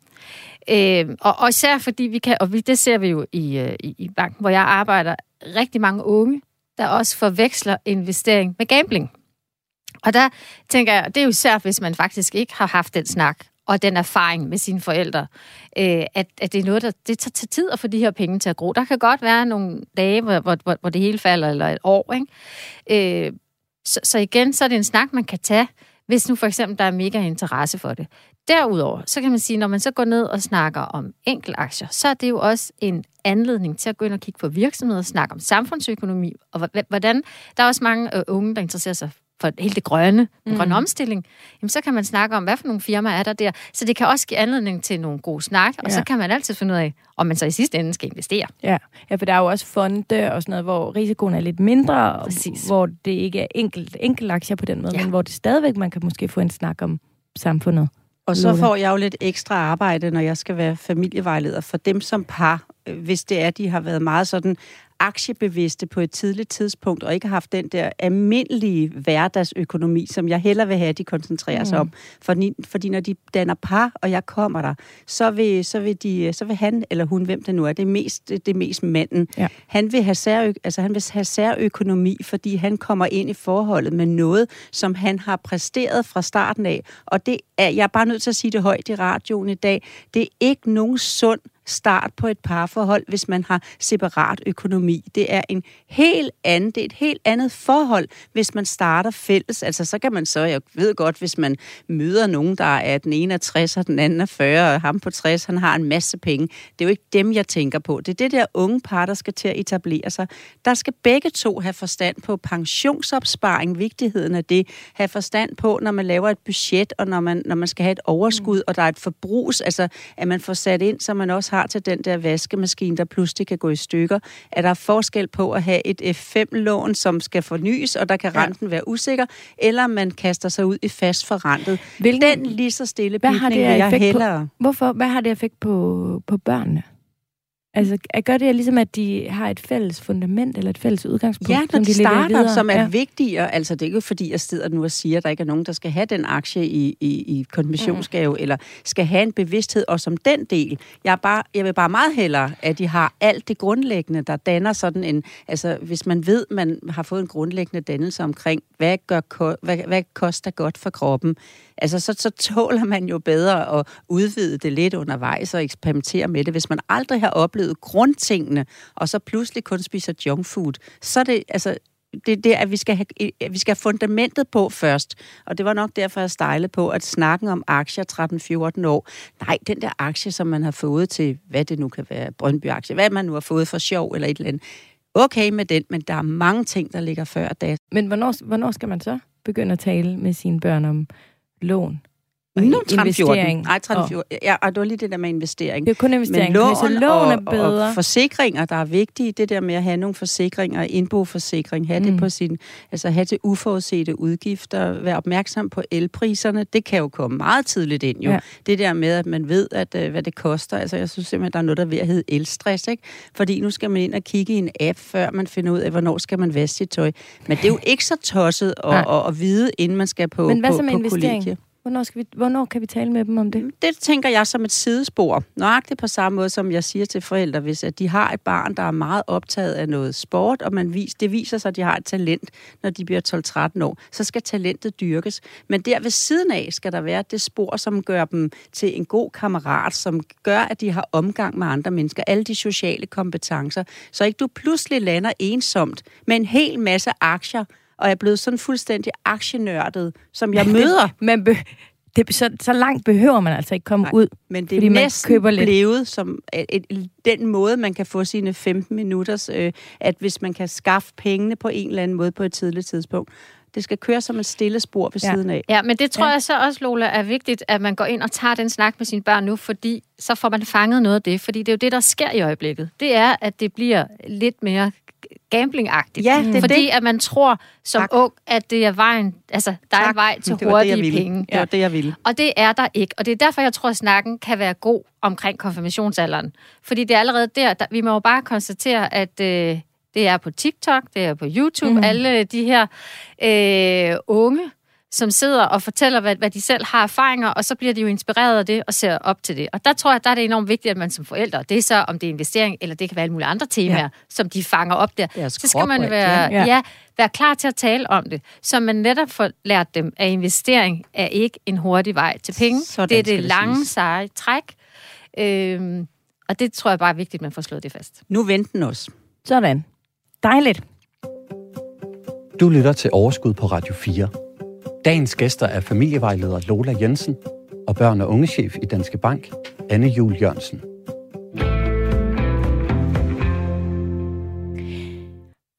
Øh, og, og især fordi vi kan, og vi, det ser vi jo i, øh, i, i banken, hvor jeg arbejder, rigtig mange unge, der også forveksler investering med gambling. Og der tænker jeg, det er jo især, hvis man faktisk ikke har haft den snak og den erfaring med sine forældre, øh, at, at det er noget, der det tager tid at få de her penge til at gro. Der kan godt være nogle dage, hvor, hvor, hvor det hele falder, eller et år. Ikke? Øh, så, så igen, så er det en snak, man kan tage, hvis nu for eksempel der er mega interesse for det. Derudover, så kan man sige, når man så går ned og snakker om enkeltaktier, så er det jo også en anledning til at gå ind og kigge på virksomheder, snakke om samfundsøkonomi, og hvordan, der er også mange øh, unge, der interesserer sig for hele det grønne, den grønne mm. omstilling, jamen så kan man snakke om, hvad for nogle firmaer er der der. Så det kan også give anledning til nogle gode snak, og ja. så kan man altid finde ud af, om man så i sidste ende skal investere. Ja, ja for der er jo også fonde og sådan noget, hvor risikoen er lidt mindre, Præcis. hvor det ikke er enkelt, enkelt aktier på den måde, ja. men hvor det stadigvæk, man kan måske få en snak om samfundet. Og så får jeg jo lidt ekstra arbejde, når jeg skal være familievejleder for dem som par, øh, hvis det er, de har været meget sådan aktiebevidste på et tidligt tidspunkt, og ikke har haft den der almindelige hverdagsøkonomi, som jeg heller vil have, at de koncentrerer mm. sig om. Fordi, fordi når de danner par, og jeg kommer der, så vil, så vil, de, så vil han eller hun, hvem det nu er, det er mest, det er mest manden, ja. han, vil have særø, altså han vil have særøkonomi, fordi han kommer ind i forholdet med noget, som han har præsteret fra starten af. Og det er, jeg er bare nødt til at sige det højt i radioen i dag, det er ikke nogen sund start på et parforhold, hvis man har separat økonomi. Det er en helt anden, det er et helt andet forhold, hvis man starter fælles. Altså så kan man så, jeg ved godt, hvis man møder nogen, der er den ene er 60 og den anden er 40, og ham på 60, han har en masse penge. Det er jo ikke dem, jeg tænker på. Det er det der unge par, der skal til at etablere sig. Der skal begge to have forstand på pensionsopsparing, vigtigheden af det, have forstand på, når man laver et budget, og når man, når man skal have et overskud, mm. og der er et forbrugs, altså at man får sat ind, så man også har til den der vaskemaskine, der pludselig kan gå i stykker. Er der forskel på at have et F5-lån, som skal fornyes, og der kan ja. renten være usikker, eller man kaster sig ud i fast forrentet. Hvilken, den lige så stille bygning har det jeg hellere. På, hvorfor? Hvad har det effekt på, på børnene? Altså, gør det ligesom, at de har et fælles fundament eller et fælles udgangspunkt, ja, som de, de starter, videre? som er ja. vigtigere. Altså, det er ikke fordi, jeg sidder nu og siger, at der ikke er nogen, der skal have den aktie i, i, i konfirmationsgave, mm. eller skal have en bevidsthed også om den del. Jeg, er bare, jeg vil bare meget hellere, at de har alt det grundlæggende, der danner sådan en... Altså, hvis man ved, man har fået en grundlæggende dannelse omkring, hvad, gør, hvad, hvad koster godt for kroppen, altså så, så tåler man jo bedre at udvide det lidt undervejs og eksperimentere med det. Hvis man aldrig har oplevet grundtingene, og så pludselig kun spiser junk food, så er det, altså, det er det, at vi skal, have, vi skal have fundamentet på først. Og det var nok derfor, jeg stejlede på, at snakken om aktier 13-14 år, nej, den der aktie, som man har fået til, hvad det nu kan være, Brøndby-aktie, hvad man nu har fået for sjov eller et eller andet, okay med den, men der er mange ting, der ligger før da. Men hvornår, hvornår skal man så begynde at tale med sine børn om lån? Nu 1314. Nej, 1314. Og... Ja, og det var lige det der med investering. Det er kun investering. Men lån, så lån er bedre. Og, forsikringer, der er vigtige. Det der med at have nogle forsikringer, indboforsikring, have mm. det på sin, altså have til uforudsete udgifter, være opmærksom på elpriserne. Det kan jo komme meget tidligt ind jo. Ja. Det der med, at man ved, at, uh, hvad det koster. Altså, jeg synes simpelthen, der er noget, der er ved at hedde elstress, ikke? Fordi nu skal man ind og kigge i en app, før man finder ud af, hvornår skal man vaske sit tøj. Men det er jo ikke så tosset at, at, at, at vide, inden man skal på, Men hvad på, så med på investering? Kollegie. Hvornår, skal vi, hvornår kan vi tale med dem om det? Det tænker jeg som et sidespor. Nøjagtigt på samme måde, som jeg siger til forældre, hvis at de har et barn, der er meget optaget af noget sport, og man vis, det viser sig, at de har et talent, når de bliver 12-13 år, så skal talentet dyrkes. Men der ved siden af skal der være det spor, som gør dem til en god kammerat, som gør, at de har omgang med andre mennesker, alle de sociale kompetencer, så ikke du pludselig lander ensomt med en hel masse aktier, og er blevet sådan fuldstændig aktienørdet, som jeg møder. Men be- det, så, så langt behøver man altså ikke komme Nej, ud. Men det er næsten køber lidt. blevet som et, et, den måde, man kan få sine 15 minutters, øh, at hvis man kan skaffe pengene på en eller anden måde på et tidligt tidspunkt, det skal køre som et stille spor ved ja. siden af. Ja, men det tror ja. jeg så også, Lola, er vigtigt, at man går ind og tager den snak med sine børn nu, fordi så får man fanget noget af det. Fordi det er jo det, der sker i øjeblikket. Det er, at det bliver lidt mere gamblingagtigt. Ja, det er Fordi det. at man tror som tak. ung, at det er vejen, altså der tak. er vej til det hurtige det, penge. Det var det, jeg ville. Og det er der ikke. Og det er derfor, jeg tror, at snakken kan være god omkring konfirmationsalderen. Fordi det er allerede der, der vi må jo bare konstatere, at øh, det er på TikTok, det er på YouTube, mm. alle de her øh, unge, som sidder og fortæller, hvad, hvad de selv har erfaringer, og så bliver de jo inspireret af det og ser op til det. Og der tror jeg, der er det enormt vigtigt, at man som forældre, det er så, om det er investering, eller det kan være alle mulige andre temaer, ja. som de fanger op der, så skal man være, ja. Ja, være klar til at tale om det, så man netop får lært dem, at investering er ikke en hurtig vej til penge. Sådan det er det, lange, siges. seje træk. Øhm, og det tror jeg bare er vigtigt, at man får slået det fast. Nu venter os. Sådan. Dejligt. Du lytter til Overskud på Radio 4. Dagens gæster er familievejleder Lola Jensen og børn- og ungechef i Danske Bank, Anne Jul Jørgensen.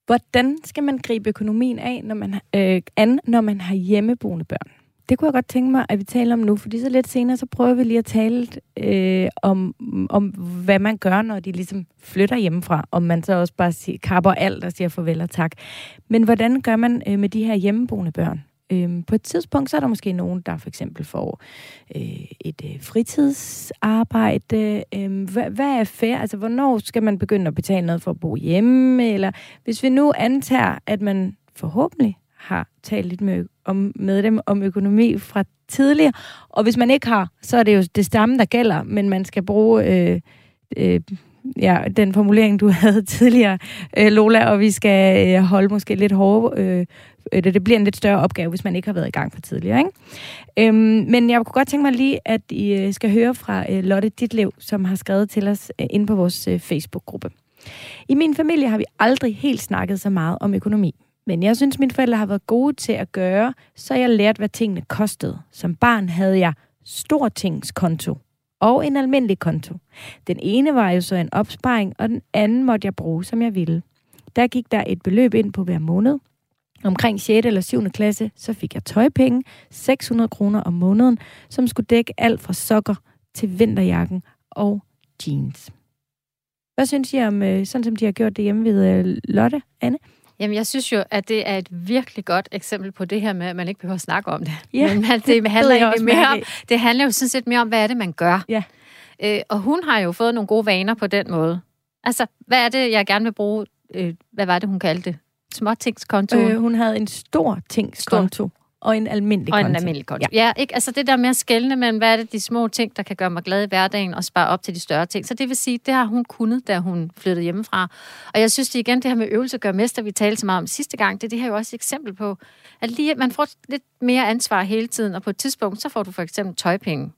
Hvordan skal man gribe økonomien af, når man, øh, an, når man har hjemmeboende børn? Det kunne jeg godt tænke mig, at vi taler om nu, fordi så lidt senere, så prøver vi lige at tale øh, om, om, hvad man gør, når de ligesom flytter hjemmefra, om man så også bare siger, kapper alt og siger farvel og tak. Men hvordan gør man øh, med de her hjemmeboende børn? Øhm, på et tidspunkt, så er der måske nogen, der for eksempel får øh, et øh, fritidsarbejde. Øh, hvad, hvad er fair? Altså, hvornår skal man begynde at betale noget for at bo hjemme? Eller hvis vi nu antager, at man forhåbentlig har talt lidt med, om, med dem om økonomi fra tidligere, og hvis man ikke har, så er det jo det samme, der gælder, men man skal bruge... Øh, øh, ja, den formulering, du havde tidligere, øh, Lola, og vi skal øh, holde måske lidt hårde øh, Øh, eller det bliver en lidt større opgave, hvis man ikke har været i gang for tidligere. Ikke? Øhm, men jeg kunne godt tænke mig lige, at I øh, skal høre fra øh, Lotte Ditlev, som har skrevet til os øh, inde på vores øh, Facebook-gruppe. I min familie har vi aldrig helt snakket så meget om økonomi. Men jeg synes, mine forældre har været gode til at gøre, så jeg lærte, hvad tingene kostede. Som barn havde jeg stortingskonto og en almindelig konto. Den ene var jo så en opsparing, og den anden måtte jeg bruge, som jeg ville. Der gik der et beløb ind på hver måned. Omkring 6. eller 7. klasse, så fik jeg tøjpenge, 600 kroner om måneden, som skulle dække alt fra sokker til vinterjakken og jeans. Hvad synes I om, øh, sådan som de har gjort det hjemme ved øh, Lotte, Anne? Jamen, jeg synes jo, at det er et virkelig godt eksempel på det her med, at man ikke behøver at snakke om det. Ja, Men man, det, handler jeg egentlig mere om, det handler jo sådan set mere om, hvad er det, man gør. Ja. Øh, og hun har jo fået nogle gode vaner på den måde. Altså, hvad er det, jeg gerne vil bruge? Øh, hvad var det, hun kaldte det? Småtingskonto? Øh, hun havde en stor tingskonto og en almindelig og konto. en almindelig konto. Ja. ja, ikke? Altså det der med at skelne mellem, hvad er det de små ting, der kan gøre mig glad i hverdagen, og spare op til de større ting. Så det vil sige, det har hun kunnet, da hun flyttede hjemmefra. Og jeg synes det igen, det her med øvelse gør mester, vi talte så meget om sidste gang, det, er det her jo også et eksempel på, at lige, man får lidt mere ansvar hele tiden, og på et tidspunkt, så får du for eksempel tøjpenge.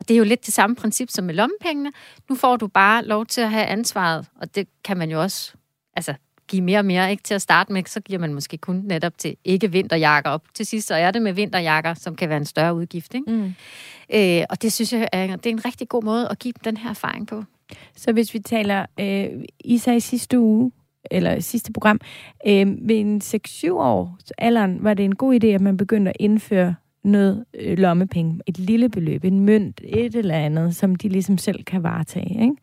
Og det er jo lidt det samme princip som med lommepengene. Nu får du bare lov til at have ansvaret, og det kan man jo også altså, give mere og mere. Ikke til at starte med, så giver man måske kun netop til ikke vinterjakker op. Til sidst så er det med vinterjakker, som kan være en større udgift. Ikke? Mm. Øh, og det synes jeg, er, det er en rigtig god måde at give dem den her erfaring på. Så hvis vi taler, øh, I sagde i sidste uge, eller sidste program, øh, ved en 6-7 år alderen, var det en god idé, at man begyndte at indføre noget øh, lommepenge, et lille beløb, en mønt, et eller andet, som de ligesom selv kan varetage. Ikke?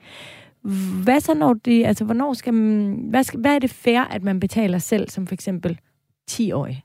Hvad så når de, altså hvornår skal man, hvad, skal, hvad er det fair, at man betaler selv, som for eksempel 10-årig?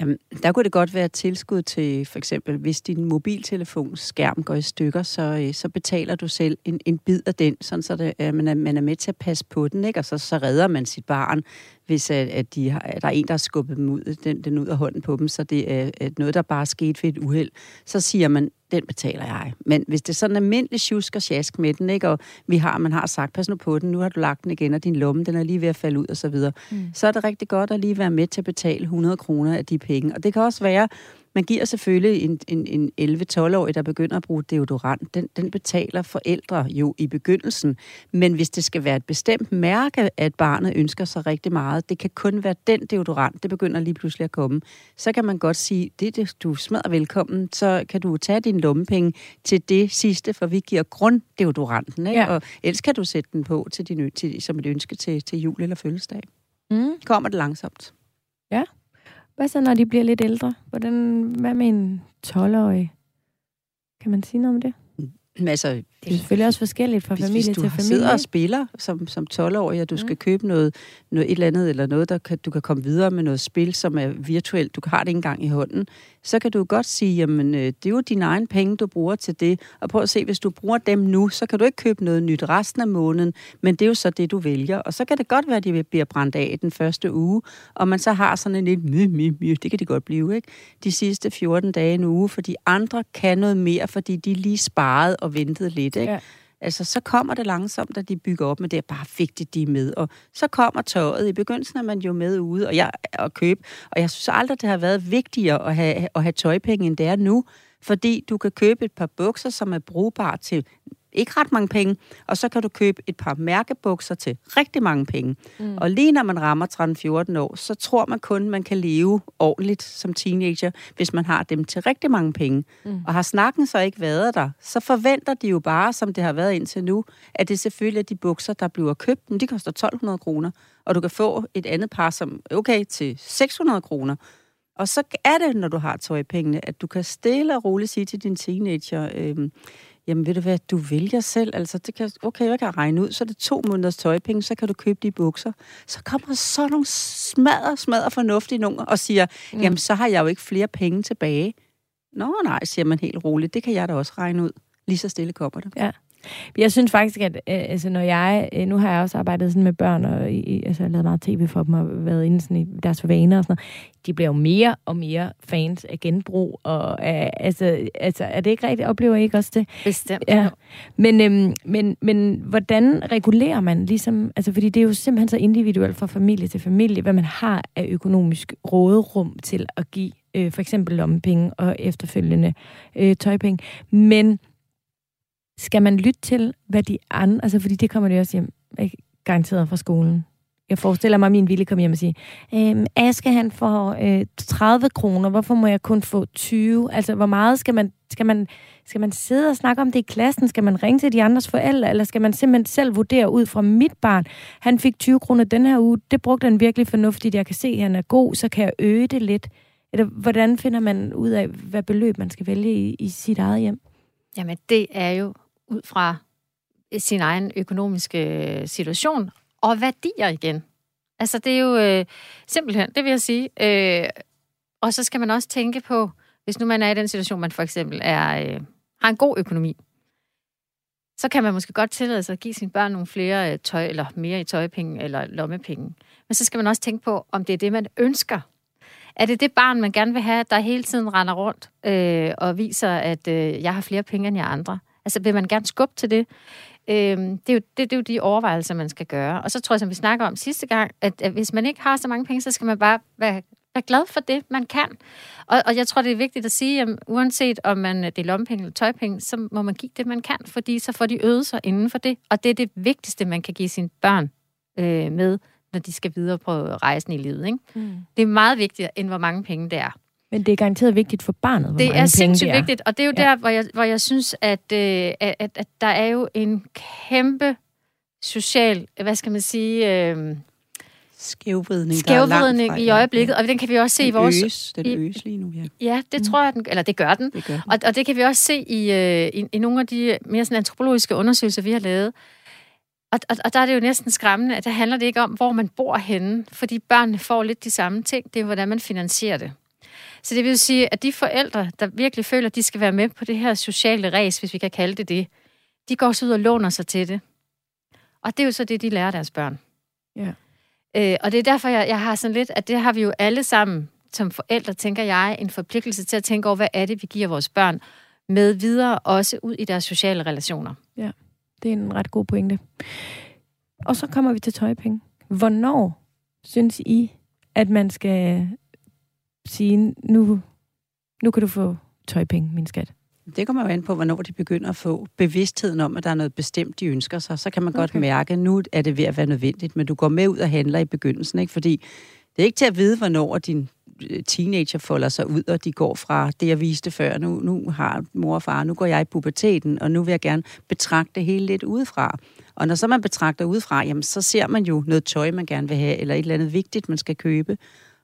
Jamen, der kunne det godt være tilskud til, for eksempel, hvis din mobiltelefons skærm går i stykker, så, øh, så betaler du selv en, en bid af den, sådan så det, øh, man, er, man er med til at passe på den, ikke? og så, så redder man sit barn, hvis at, at, de har, at der er en, der har skubbet dem ud, den, den ud af hånden på dem, så det er at noget, der bare er sket ved et uheld, så siger man, den betaler jeg. Men hvis det er sådan en almindelig tjusk og sjask med den, ikke? og vi har, man har sagt, pas nu på den, nu har du lagt den igen, og din lomme, den er lige ved at falde ud, og så videre, mm. så er det rigtig godt at lige være med til at betale 100 kroner af de penge. Og det kan også være, man giver selvfølgelig en, en, en 11-12-årig, der begynder at bruge deodorant. Den, den betaler forældre jo i begyndelsen. Men hvis det skal være et bestemt mærke, at barnet ønsker sig rigtig meget, det kan kun være den deodorant, det begynder lige pludselig at komme. Så kan man godt sige, det, det du smadrer velkommen, så kan du tage din lommepenge til det sidste, for vi giver grunddeodoranten. Ikke? Ja. Og ellers kan du sætte den på til din, til, som et ønske til, til jul eller fødselsdag. Mm. Kommer det langsomt. Hvad så, når de bliver lidt ældre? Hvordan, hvad med en 12-årig? Kan man sige noget om det? Altså, Det er selvfølgelig også forskelligt fra hvis, familie hvis du til familie. sidder og spiller som, som 12-årig, og du skal Mm. købe noget, noget, et eller andet, eller noget, der kan, du kan komme videre med noget spil, som er virtuelt, du har det ikke engang i hånden, så kan du godt sige, jamen, øh, det er jo dine egne penge, du bruger til det, og prøv at se, hvis du bruger dem nu, så kan du ikke købe noget nyt resten af måneden, men det er jo så det, du vælger, og så kan det godt være, at de bliver brændt af den første uge, og man så har sådan en lidt, my, my, my, det kan de godt blive, ikke? De sidste 14 dage en uge, fordi andre kan noget mere, fordi de lige sparede og ventede lidt, ikke? Ja. Altså, så kommer det langsomt, at de bygger op, men det er bare vigtigt, de er med. Og så kommer tøjet. I begyndelsen er man jo med ude og, jeg, og købe. Og jeg synes aldrig, det har været vigtigere at have, at have tøjpenge, end det er nu. Fordi du kan købe et par bukser, som er brugbare til ikke ret mange penge, og så kan du købe et par mærkebukser til rigtig mange penge. Mm. Og lige når man rammer 13-14 år, så tror man kun, man kan leve ordentligt som teenager, hvis man har dem til rigtig mange penge. Mm. Og har snakken så ikke været der, så forventer de jo bare, som det har været indtil nu, at det selvfølgelig er de bukser, der bliver købt, men de koster 1200 kroner, og du kan få et andet par, som okay, til 600 kroner. Og så er det, når du har tøjpengene, at du kan stille og roligt sige til din teenager, øhm, jamen ved du hvad, du vælger selv, altså det kan, okay, jeg kan regne ud, så er det to måneders tøjpenge, så kan du købe de bukser. Så kommer så nogle smadre, smadre fornuftige nogen og siger, mm. jamen så har jeg jo ikke flere penge tilbage. Nå nej, siger man helt roligt, det kan jeg da også regne ud. Lige så stille kommer det. Ja. Jeg synes faktisk, at øh, altså, når jeg... Øh, nu har jeg også arbejdet sådan med børn, og i, altså, jeg har lavet meget tv for dem, og været inde sådan, i deres vaner og sådan noget. De bliver jo mere og mere fans af genbrug, og altså, altså, er det ikke rigtigt? Oplever I ikke også det? Bestemt. Ja. Men, øhm, men, men hvordan regulerer man ligesom... Altså, fordi det er jo simpelthen så individuelt fra familie til familie, hvad man har af økonomisk råderum til at give øh, for eksempel lommepenge og efterfølgende øh, tøjpenge. Men skal man lytte til, hvad de andre... Altså, fordi det kommer de også hjem, ikke? garanteret fra skolen. Jeg forestiller mig, at min ville kommer hjem og siger, øhm, Aske han får øh, 30 kroner, hvorfor må jeg kun få 20? Altså, hvor meget skal man, skal man, skal man sidde og snakke om det i klassen? Skal man ringe til de andres forældre? Eller skal man simpelthen selv vurdere ud fra mit barn? Han fik 20 kroner den her uge, det brugte han virkelig fornuftigt. Jeg kan se, at han er god, så kan jeg øge det lidt. Eller hvordan finder man ud af, hvad beløb man skal vælge i, i sit eget hjem? Jamen, det er jo ud fra øh, sin egen økonomiske øh, situation og værdier igen. Altså, det er jo øh, simpelthen, det vil jeg sige. Øh, og så skal man også tænke på, hvis nu man er i den situation, man for eksempel er, øh, har en god økonomi, så kan man måske godt tillade sig at give sine børn nogle flere øh, tøj, eller mere i tøjpenge eller lommepenge. Men så skal man også tænke på, om det er det, man ønsker. Er det det barn, man gerne vil have, der hele tiden render rundt øh, og viser, at øh, jeg har flere penge end jer andre? Altså, vil man gerne skubbe til det? Øhm, det, er jo, det, det er jo de overvejelser, man skal gøre. Og så tror jeg, som vi snakker om sidste gang, at, at hvis man ikke har så mange penge, så skal man bare være, være glad for det, man kan. Og, og jeg tror, det er vigtigt at sige, at uanset om man det er lommepenge eller tøjpenge, så må man give det, man kan, fordi så får de øvet sig inden for det. Og det er det vigtigste, man kan give sine børn øh, med, når de skal videre på rejsen i livet. Ikke? Mm. Det er meget vigtigere, end hvor mange penge det er. Men det er garanteret vigtigt for barnet, hvor Det mange er sindssygt det er. vigtigt, og det er jo ja. der, hvor jeg, hvor jeg synes, at, øh, at, at, der er jo en social, hvad skal man sige, øh, skævvridning, der er skævvridning fra, i ja. øjeblikket, og den kan vi også se i Den vores... øges, den i- øges lige nu, ja. Ja, det tror jeg, den, eller det gør den. Det gør den. Og, og det kan vi også se i, øh, i, i nogle af de mere sådan antropologiske undersøgelser, vi har lavet. Og, og, og der er det jo næsten skræmmende, at der handler det ikke om, hvor man bor henne, fordi børnene får lidt de samme ting. Det er, hvordan man finansierer det. Så det vil sige, at de forældre, der virkelig føler, at de skal være med på det her sociale ræs, hvis vi kan kalde det det, de går så ud og låner sig til det. Og det er jo så det, de lærer deres børn. Ja. Øh, og det er derfor, jeg, jeg har sådan lidt, at det har vi jo alle sammen som forældre, tænker jeg, en forpligtelse til at tænke over, hvad er det, vi giver vores børn med videre, også ud i deres sociale relationer. Det er en ret god pointe. Og så kommer vi til tøjpenge. Hvornår synes I, at man skal sige, nu, nu kan du få tøjpenge, min skat? Det kommer jo an på, hvornår de begynder at få bevidstheden om, at der er noget bestemt, de ønsker sig. Så kan man godt Okay. mærke, at nu er det ved at være nødvendigt, men du går med ud og handler i begyndelsen, ikke? fordi det er ikke til at vide, hvornår din øh, teenager folder sig ud, og de går fra det, jeg viste før. Nu, nu har mor og far, nu går jeg i puberteten, og nu vil jeg gerne betragte det hele lidt udefra. Og når så man betragter udefra, jamen, så ser man jo noget tøj, man gerne vil have, eller et eller andet vigtigt, man skal købe.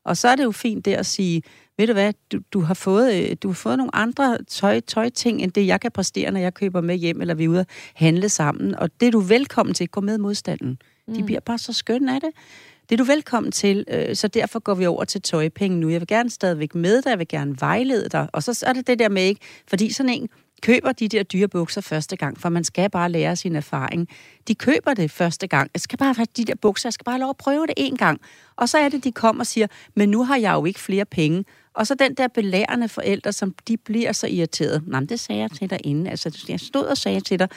Og så er det jo fint der at sige, ved du hvad, du, du, har, fået, øh, du har fået nogle andre tøj, tøjting, end det, jeg kan præstere, når jeg køber med hjem, eller vi er ude at handle sammen. Og det er du velkommen til. Gå med modstanden. De bliver bare så skønne af det. Det er du velkommen til, øh, så derfor går vi over til tøjpenge nu. Jeg vil gerne stadigvæk med dig, jeg vil gerne vejlede dig. Og så er det det der med ikke, fordi sådan en køber de der dyre bukser første gang, for man skal bare lære sin erfaring. De køber det første gang. Jeg skal bare have de der bukser, jeg skal bare have lov at prøve det en gang. Og så er det, de kommer og siger, men nu har jeg jo ikke flere penge. Og så den der belærende forældre, som de bliver så irriteret. Nej, det sagde jeg til dig inden. Altså, jeg stod og sagde til dig,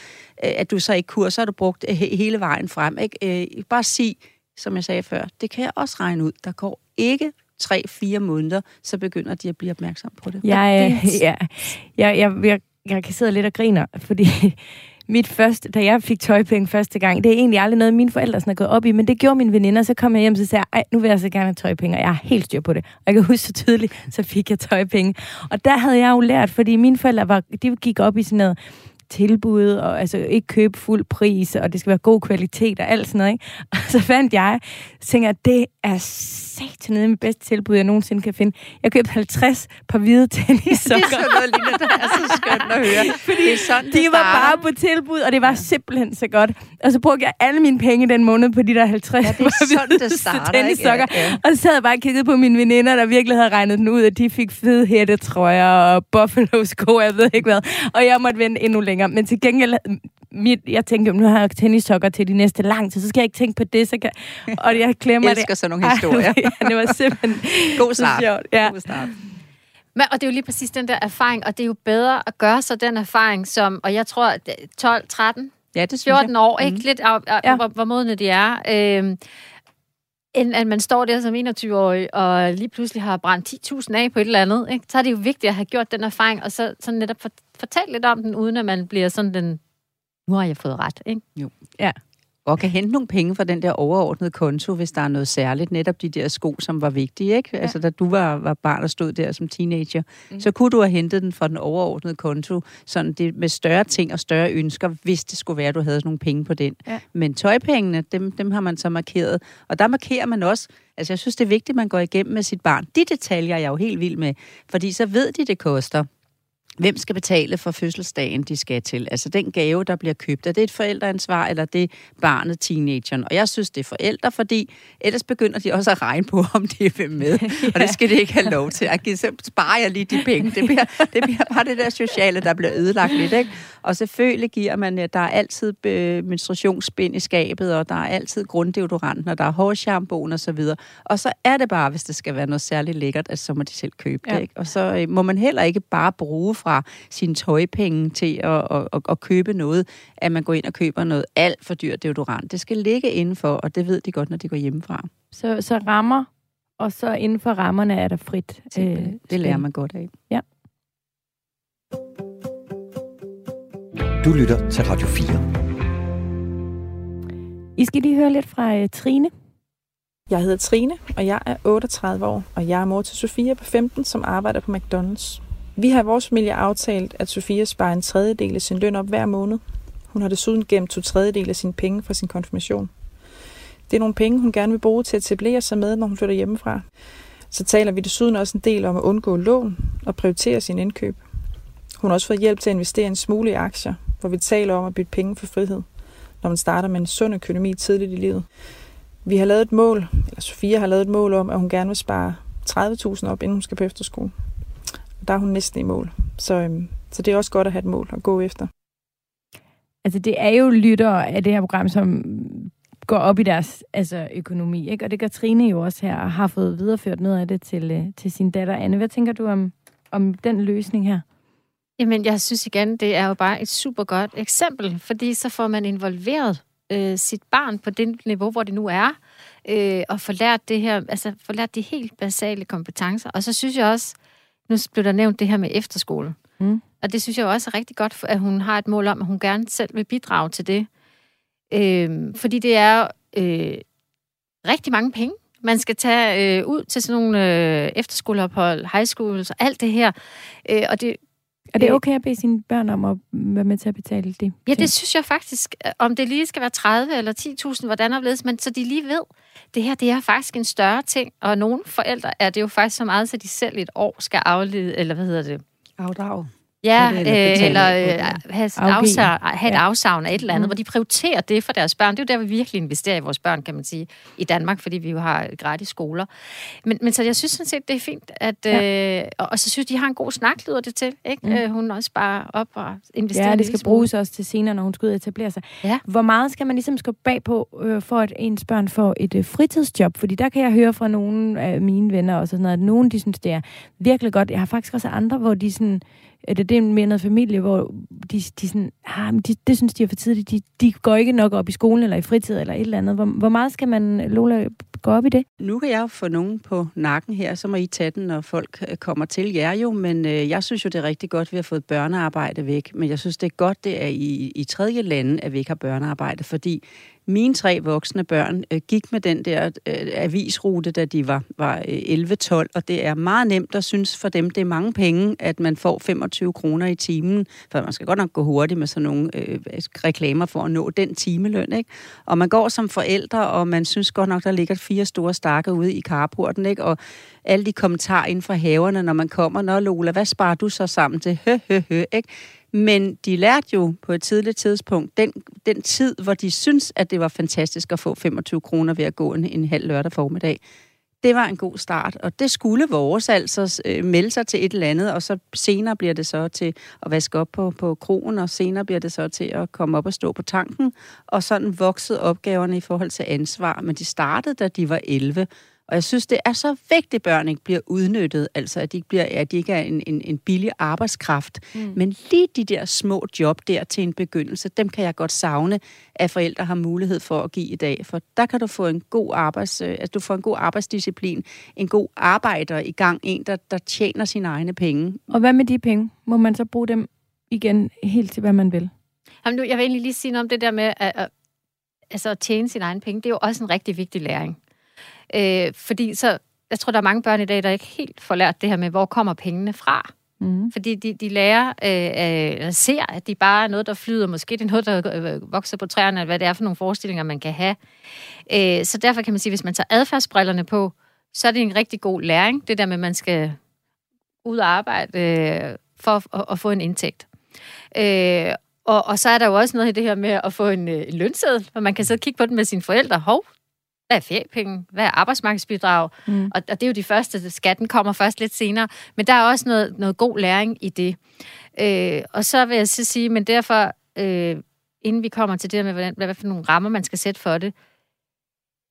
øh, at du så ikke kunne, og så har du brugt hele vejen frem. Ikke? Øh, bare sig, som jeg sagde før, det kan jeg også regne ud. Der går ikke tre-fire måneder, så begynder de at blive opmærksom på det. Jeg, øh, ja, jeg, jeg, jeg, jeg kan sidde lidt og griner, fordi mit første, da jeg fik tøjpenge første gang, det er egentlig aldrig noget, mine forældre sådan er gået op i, men det gjorde mine veninder, så kom jeg hjem, så sagde jeg, nu vil jeg så gerne have tøjpenge, og jeg har helt styr på det. Og jeg kan huske så tydeligt, så fik jeg tøjpenge. Og der havde jeg jo lært, fordi mine forældre var, de gik op i sådan noget tilbud, og altså ikke købe fuld pris, og det skal være god kvalitet og alt sådan noget, ikke? Og så fandt jeg, tænker, det er satan nede mit bedste tilbud, jeg nogensinde kan finde. Jeg købte 50 par hvide tennissokker. Det er sådan noget lignende, der er så skønt at høre. Fordi det er sådan, De var bare på tilbud, og det var simpelthen så godt. Og så brugte jeg alle mine penge den måned på de der 50 Ja, det er sådan, det starter, tennissokker. Ja, ja. Og så sad jeg bare og kiggede på mine veninder, der virkelig havde regnet den ud, at de fik fede hættetrøjer og buffalo sko, jeg ved ikke hvad. Og jeg måtte vente endnu længere. Men til gengæld mit, jeg tænkte, nu har jeg tennissokker til de næste lang tid, så skal jeg ikke tænke på det, så kan, og jeg glemmer jeg elsker det. sådan nogle historier. Ej, ja, det var simpelthen God start. så sjovt. Ja. God start. Men, og det er jo lige præcis den der erfaring, og det er jo bedre at gøre sig den erfaring, som, og jeg tror, at 12, 13, Ja, det synes 14 jeg. år, ikke? Lidt af, af Ja. hvor, hvor modne de er. Øhm, end at man står der som 21-årig, og lige pludselig har brændt 10.000 af på et eller andet, ikke? så er det jo vigtigt at have gjort den erfaring, og så, så netop for, fortælle lidt om den, uden at man bliver sådan den, nu har jeg fået ret, ikke? Og kan hente nogle penge fra den der overordnede konto, hvis der er noget særligt. Netop de der sko, som var vigtige, ikke? Ja. Altså, da du var, var barn og stod der som teenager, mm. så kunne du have hentet den fra den overordnede konto, sådan det med større ting og større ønsker, hvis det skulle være, at du havde sådan nogle penge på den. Ja. Men tøjpengene, dem, dem har man så markeret. Og der markerer man også, altså jeg synes, det er vigtigt, at man går igennem med sit barn. De detaljer er jeg jo helt vild med, fordi så ved de, det koster. Hvem skal betale for fødselsdagen, de skal til? Altså den gave, der bliver købt, er det et forældreansvar, eller er det barnet, teenageren? Og jeg synes, det er forældre, fordi ellers begynder de også at regne på, om de vil med. Og det skal de ikke have lov til. At så sparer jeg lige de penge. Det bliver, det bliver bare det der sociale, der bliver ødelagt lidt. Ikke? Og selvfølgelig giver man, at der er altid øh, menstruationsbind i skabet, og der er altid grunddeodoranten, og der er hårshampooen og så videre. Og så er det bare, hvis det skal være noget særligt lækkert, at så må de selv købe det. Ja. Ikke? Og så øh, må man heller ikke bare bruge fra sine tøjpenge til at, at, at, at købe noget, at man går ind og køber noget alt for dyrt deodorant. Det skal ligge indenfor, og det ved de godt, når de går hjemmefra. Så, så rammer, og så inden for rammerne er der frit. Øh, det lærer man godt af. Du lytter til Radio 4. I skal lige høre lidt fra øh, Trine. Jeg hedder Trine, og jeg er 38 år, og jeg er mor til Sofia på 15, som arbejder på McDonald's. Vi har i vores familie aftalt, at Sofia sparer en tredjedel af sin løn op hver måned. Hun har desuden gemt to tredjedel af sine penge fra sin konfirmation. Det er nogle penge, hun gerne vil bruge til at etablere sig med, når hun flytter hjemmefra. Så taler vi desuden også en del om at undgå lån og prioritere sin indkøb. Hun har også fået hjælp til at investere en smule i aktier, hvor vi taler om at bytte penge for frihed, når man starter med en sund økonomi tidligt i livet. Vi har lavet et mål, eller Sofia har lavet et mål om, at hun gerne vil spare 30.000 op, inden hun skal på efterskole. Der er hun næsten i mål. Så, øhm, så det er også godt at have et mål at gå efter. Altså, det er jo lyttere af det her program, som går op i deres altså, økonomi, ikke? Og det gør Trine jo også her, og har fået videreført noget af det til, øh, til sin datter Anne. Hvad tænker du om, om den løsning her? Jamen, jeg synes igen, det er jo bare et super godt eksempel, fordi så får man involveret øh, sit barn på det niveau, hvor det nu er, øh, og får lært det her, altså får lært de helt basale kompetencer. Og så synes jeg også, nu blev der nævnt det her med efterskole. Mm. Og det synes jeg også er rigtig godt, at hun har et mål om, at hun gerne selv vil bidrage til det. Øh, fordi det er øh, rigtig mange penge, man skal tage øh, ud til sådan nogle øh, efterskoleophold, high schools og alt det her. Øh, og det, Er det Øh. okay at bede sine børn om at være med til at betale det? Ja, det synes jeg faktisk. Om det lige skal være 30 eller 10.000, hvordan hvorledes, men så de lige ved, det her det er faktisk en større ting, og nogle forældre er det jo faktisk så meget, så de selv i et år skal aflede, eller hvad hedder det? Afdrag. Ja, Eller øh, eller øh, det. have, afsavn, have et Ja. afsavn af et eller andet, Mm. hvor de prioriterer det for deres børn. Det er jo der, vi virkelig investerer i vores børn, kan man sige, i Danmark, fordi vi jo har gratis skoler. Men, men så jeg synes sådan set, det er fint, at, Ja. øh, og, og så synes de har en god snak, lyder det til, ikke? Mm. Øh, hun også bare op og investerer Ja, det skal bruges også til senere, når hun skal ud og etablere sig. Ja. Hvor meget skal man ligesom skubbe bag på, øh, for at ens børn får et øh, fritidsjob? Fordi der kan jeg høre fra nogle af mine venner også, sådan noget, at nogen de synes, det er virkelig godt. Jeg har faktisk også andre, hvor de sådan, er det er mere noget familie, hvor de, de sådan, ah, men de, det synes de er for tidligt. De, de går ikke nok op i skolen eller i fritid eller et eller andet. Hvor, hvor meget skal man, Lola, gå op i det? Nu kan jeg jo få nogen på nakken her, så må I tage den, når folk øh, kommer til jer jo, men øh, jeg synes jo, det er rigtig godt, at vi har fået børnearbejde væk, men jeg synes, det er godt, det er i, i tredje lande, at vi ikke har børnearbejde, fordi mine tre voksne børn øh, gik med den der øh, avisrute, da de var, var øh, 11-12, og det er meget nemt at synes for dem, det er mange penge, at man får 25 kroner i timen, for man skal godt nok gå hurtigt med sådan nogle øh, reklamer for at nå den timeløn, ikke? Og man går som forældre, og man synes godt nok, der ligger fire store stakker ude i carporten, ikke? Og alle de kommentarer inden fra haverne, når man kommer, Nå Lola, hvad sparer du så sammen til? Hø, hø, hø, ikke? Men de lærte jo på et tidligt tidspunkt, den, den tid, hvor de synes, at det var fantastisk at få 25 kroner ved at gå en, en halv lørdag formiddag, det var en god start, og det skulle vores altså øh, melde sig til et eller andet, og så senere bliver det så til at vaske op på, på krogen, og senere bliver det så til at komme op og stå på tanken, og sådan voksede opgaverne i forhold til ansvar, men de startede, da de var 11, og jeg synes, det er så vigtigt, at børn ikke bliver udnyttet, altså at de ikke, bliver, at de ikke er en, en, en billig arbejdskraft. Mm. Men lige de der små job der til en begyndelse, dem kan jeg godt savne, at forældre har mulighed for at give i dag. For der kan du få en god, arbejds, øh, altså, du får en god arbejdsdisciplin, en god arbejder i gang, en, der, der tjener sine egne penge. Og hvad med de penge? Må man så bruge dem igen helt til, hvad man vil? Jamen, nu, jeg vil egentlig lige sige noget om det der med at, at, altså, at tjene sine egne penge. Det er jo også en rigtig vigtig læring. Øh, fordi så, jeg tror, der er mange børn i dag, der ikke helt får lært det her med, hvor kommer pengene fra. Mm. Fordi de, de lærer, øh, øh, ser, at de bare er noget, der flyder. Måske det er noget, der øh, vokser på træerne, eller hvad det er for nogle forestillinger, man kan have. Øh, så derfor kan man sige, hvis man tager adfærdsbrillerne på, så er det en rigtig god læring. Det der med, at man skal ud og arbejde øh, for at, at få en indtægt. Øh, og, og så er der jo også noget i det her med at få en, øh, en lønseddel, hvor man kan sidde og kigge på den med sine forældre. Hov, hvad er feriepenge? Hvad er arbejdsmarkedsbidrag? Mm. Og, og det er jo de første, skatten kommer først lidt senere. Men der er også noget, noget god læring i det. Øh, og så vil jeg så sige, men derfor, øh, inden vi kommer til det med, hvordan, hvad for nogle rammer man skal sætte for det,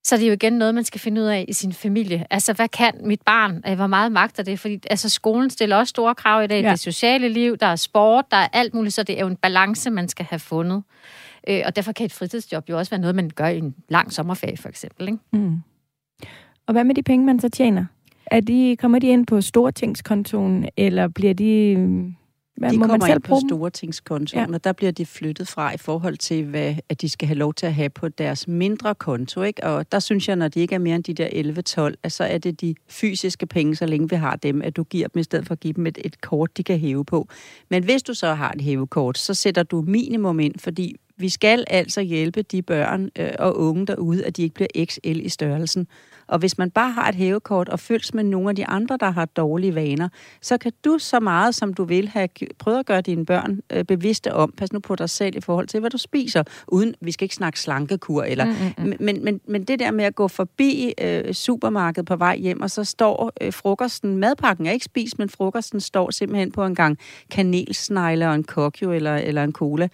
så er det jo igen noget, man skal finde ud af i sin familie. Altså, hvad kan mit barn? Øh, hvor meget magter det? Fordi altså, skolen stiller også store krav i dag. Ja. Det sociale liv, der er sport, der er alt muligt, så det er jo en balance, man skal have fundet. Øh, og derfor kan et fritidsjob jo også være noget, man gør i en lang sommerferie, for eksempel. Ikke? Mm. Og hvad med de penge, man så tjener? Er de, kommer de ind på stortingskontoen, eller bliver de... Hvad, de må kommer man selv ind på stortingskontoen, ja. og der bliver de flyttet fra i forhold til, hvad at de skal have lov til at have på deres mindre konto. Ikke? Og der synes jeg, når de ikke er mere end de der 11-12, at så er det de fysiske penge, så længe vi har dem, at du giver dem i stedet for at give dem et, et kort, de kan hæve på. Men hvis du så har et hævekort, så sætter du minimum ind, fordi vi skal altså hjælpe de børn øh, og unge derude, at de ikke bliver XL i størrelsen. Og hvis man bare har et hævekort og følges med nogle af de andre, der har dårlige vaner, så kan du så meget, som du vil, have prøvet at gøre dine børn øh, bevidste om, pas nu på dig selv i forhold til, hvad du spiser, uden, vi skal ikke snakke slankekur, eller, mm, mm, mm. Men, men, men det der med at gå forbi øh, supermarkedet på vej hjem, og så står øh, frokosten, madpakken er ikke spist, men frokosten står simpelthen på en gang kanelsnegle og en kokjo eller, eller en cola,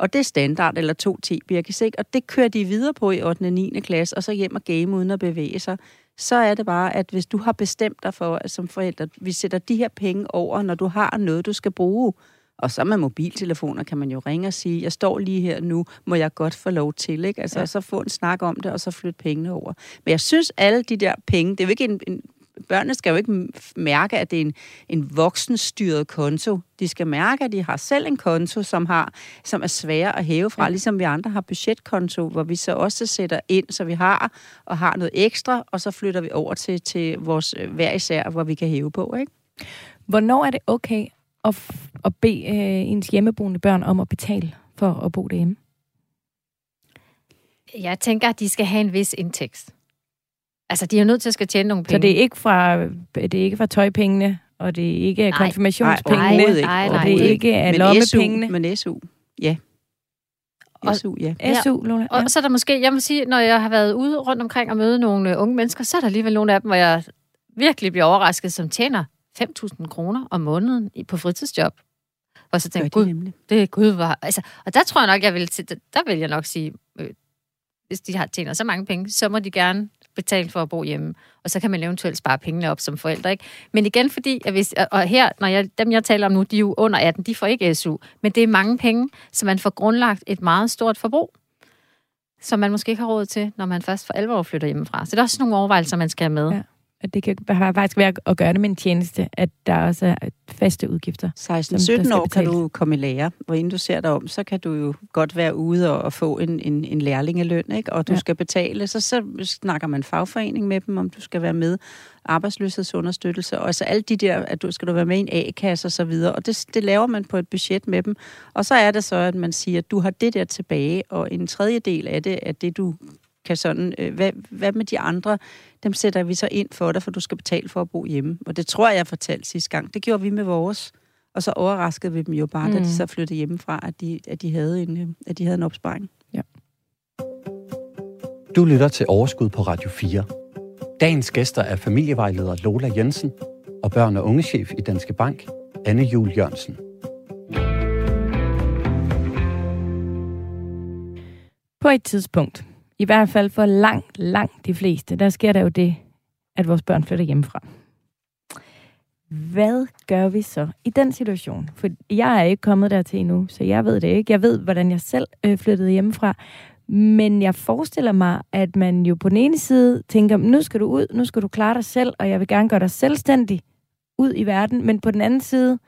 og det er standard, eller to tebirkes, ikke? Og det kører de videre på i 8. og 9. klasse, og så hjem og game uden at bevæge sig. Så er det bare, at hvis du har bestemt dig for, at som forældre, vi sætter de her penge over, når du har noget, du skal bruge, og så med mobiltelefoner kan man jo ringe og sige, jeg står lige her nu, må jeg godt få lov til, ikke? Altså, ja. så få en snak om det, og så flytte pengene over. Men jeg synes, alle de der penge, det er jo ikke en, en børnene skal jo ikke mærke, at det er en, en voksenstyret konto. De skal mærke, at de har selv en konto, som, har, som er svær at hæve fra, ja. ligesom vi andre har budgetkonto, hvor vi så også sætter ind, så vi har og har noget ekstra, og så flytter vi over til, til vores øh, hver især, hvor vi kan hæve på. Ikke? Hvornår er det okay at, at bede øh, ens hjemmeboende børn om at betale for at bo derhjemme? Jeg tænker, at de skal have en vis indtægt. Altså, de er jo nødt til at skal tjene nogle penge. Så det er ikke fra, det er ikke fra tøjpengene, og det er ikke konfirmationspengene, nej, nej, nej, og det er ikke af lommepengene. Men SU, ja. Og, SU, ja. SU, Lola. Ja. Og så er der måske, jeg må sige, når jeg har været ude rundt omkring og møde nogle unge mennesker, så er der alligevel nogle af dem, hvor jeg virkelig bliver overrasket, som tjener 5.000 kroner om måneden på fritidsjob. Og så tænker jeg, gud, det er gud, var... Altså, og der tror jeg nok, jeg vil, der vil jeg nok sige, øh, hvis de har tjener så mange penge, så må de gerne betale for at bo hjemme, og så kan man eventuelt spare pengene op som forældre. Ikke? Men igen fordi, at hvis, og her, når jeg, dem jeg taler om nu, de er jo under 18, de får ikke SU, men det er mange penge, så man får grundlagt et meget stort forbrug, som man måske ikke har råd til, når man først for alvor flytter hjemmefra. Så det er også nogle overvejelser, man skal have med. Ja. At det kan faktisk være at gøre det med en tjeneste, at der også er faste udgifter. 16-17 år kan du komme i lære, hvor inden du ser dig om, så kan du jo godt være ude og, få en, en, en lærlingeløn, ikke? og du ja. skal betale, så, så snakker man fagforening med dem, om du skal være med, arbejdsløshedsunderstøttelse, og altså alle de der, at du skal du være med i en A-kasse og så videre, og det, det laver man på et budget med dem. Og så er det så, at man siger, at du har det der tilbage, og en tredjedel af det er det, du kan sådan, øh, hvad, hvad med de andre, dem sætter vi så ind for dig, for du skal betale for at bo hjemme. Og det tror jeg, jeg fortalte sidste gang. Det gjorde vi med vores. Og så overraskede vi dem jo bare, mm. da de mm. så flyttede hjemmefra, at de, at de, havde, en, øh, at de havde en opsparing. Ja. Du lytter til Overskud på Radio 4. Dagens gæster er familievejleder Lola Jensen og børn- og ungechef i Danske Bank, Anne Jul Jørgensen. På et tidspunkt, i hvert fald for langt, langt de fleste, der sker der jo det, at vores børn flytter hjemmefra. Hvad gør vi så i den situation? For jeg er ikke kommet dertil endnu, så jeg ved det ikke. Jeg ved, hvordan jeg selv øh, flyttede hjemmefra. Men jeg forestiller mig, at man jo på den ene side tænker, nu skal du ud, nu skal du klare dig selv, og jeg vil gerne gøre dig selvstændig ud i verden. Men på den anden side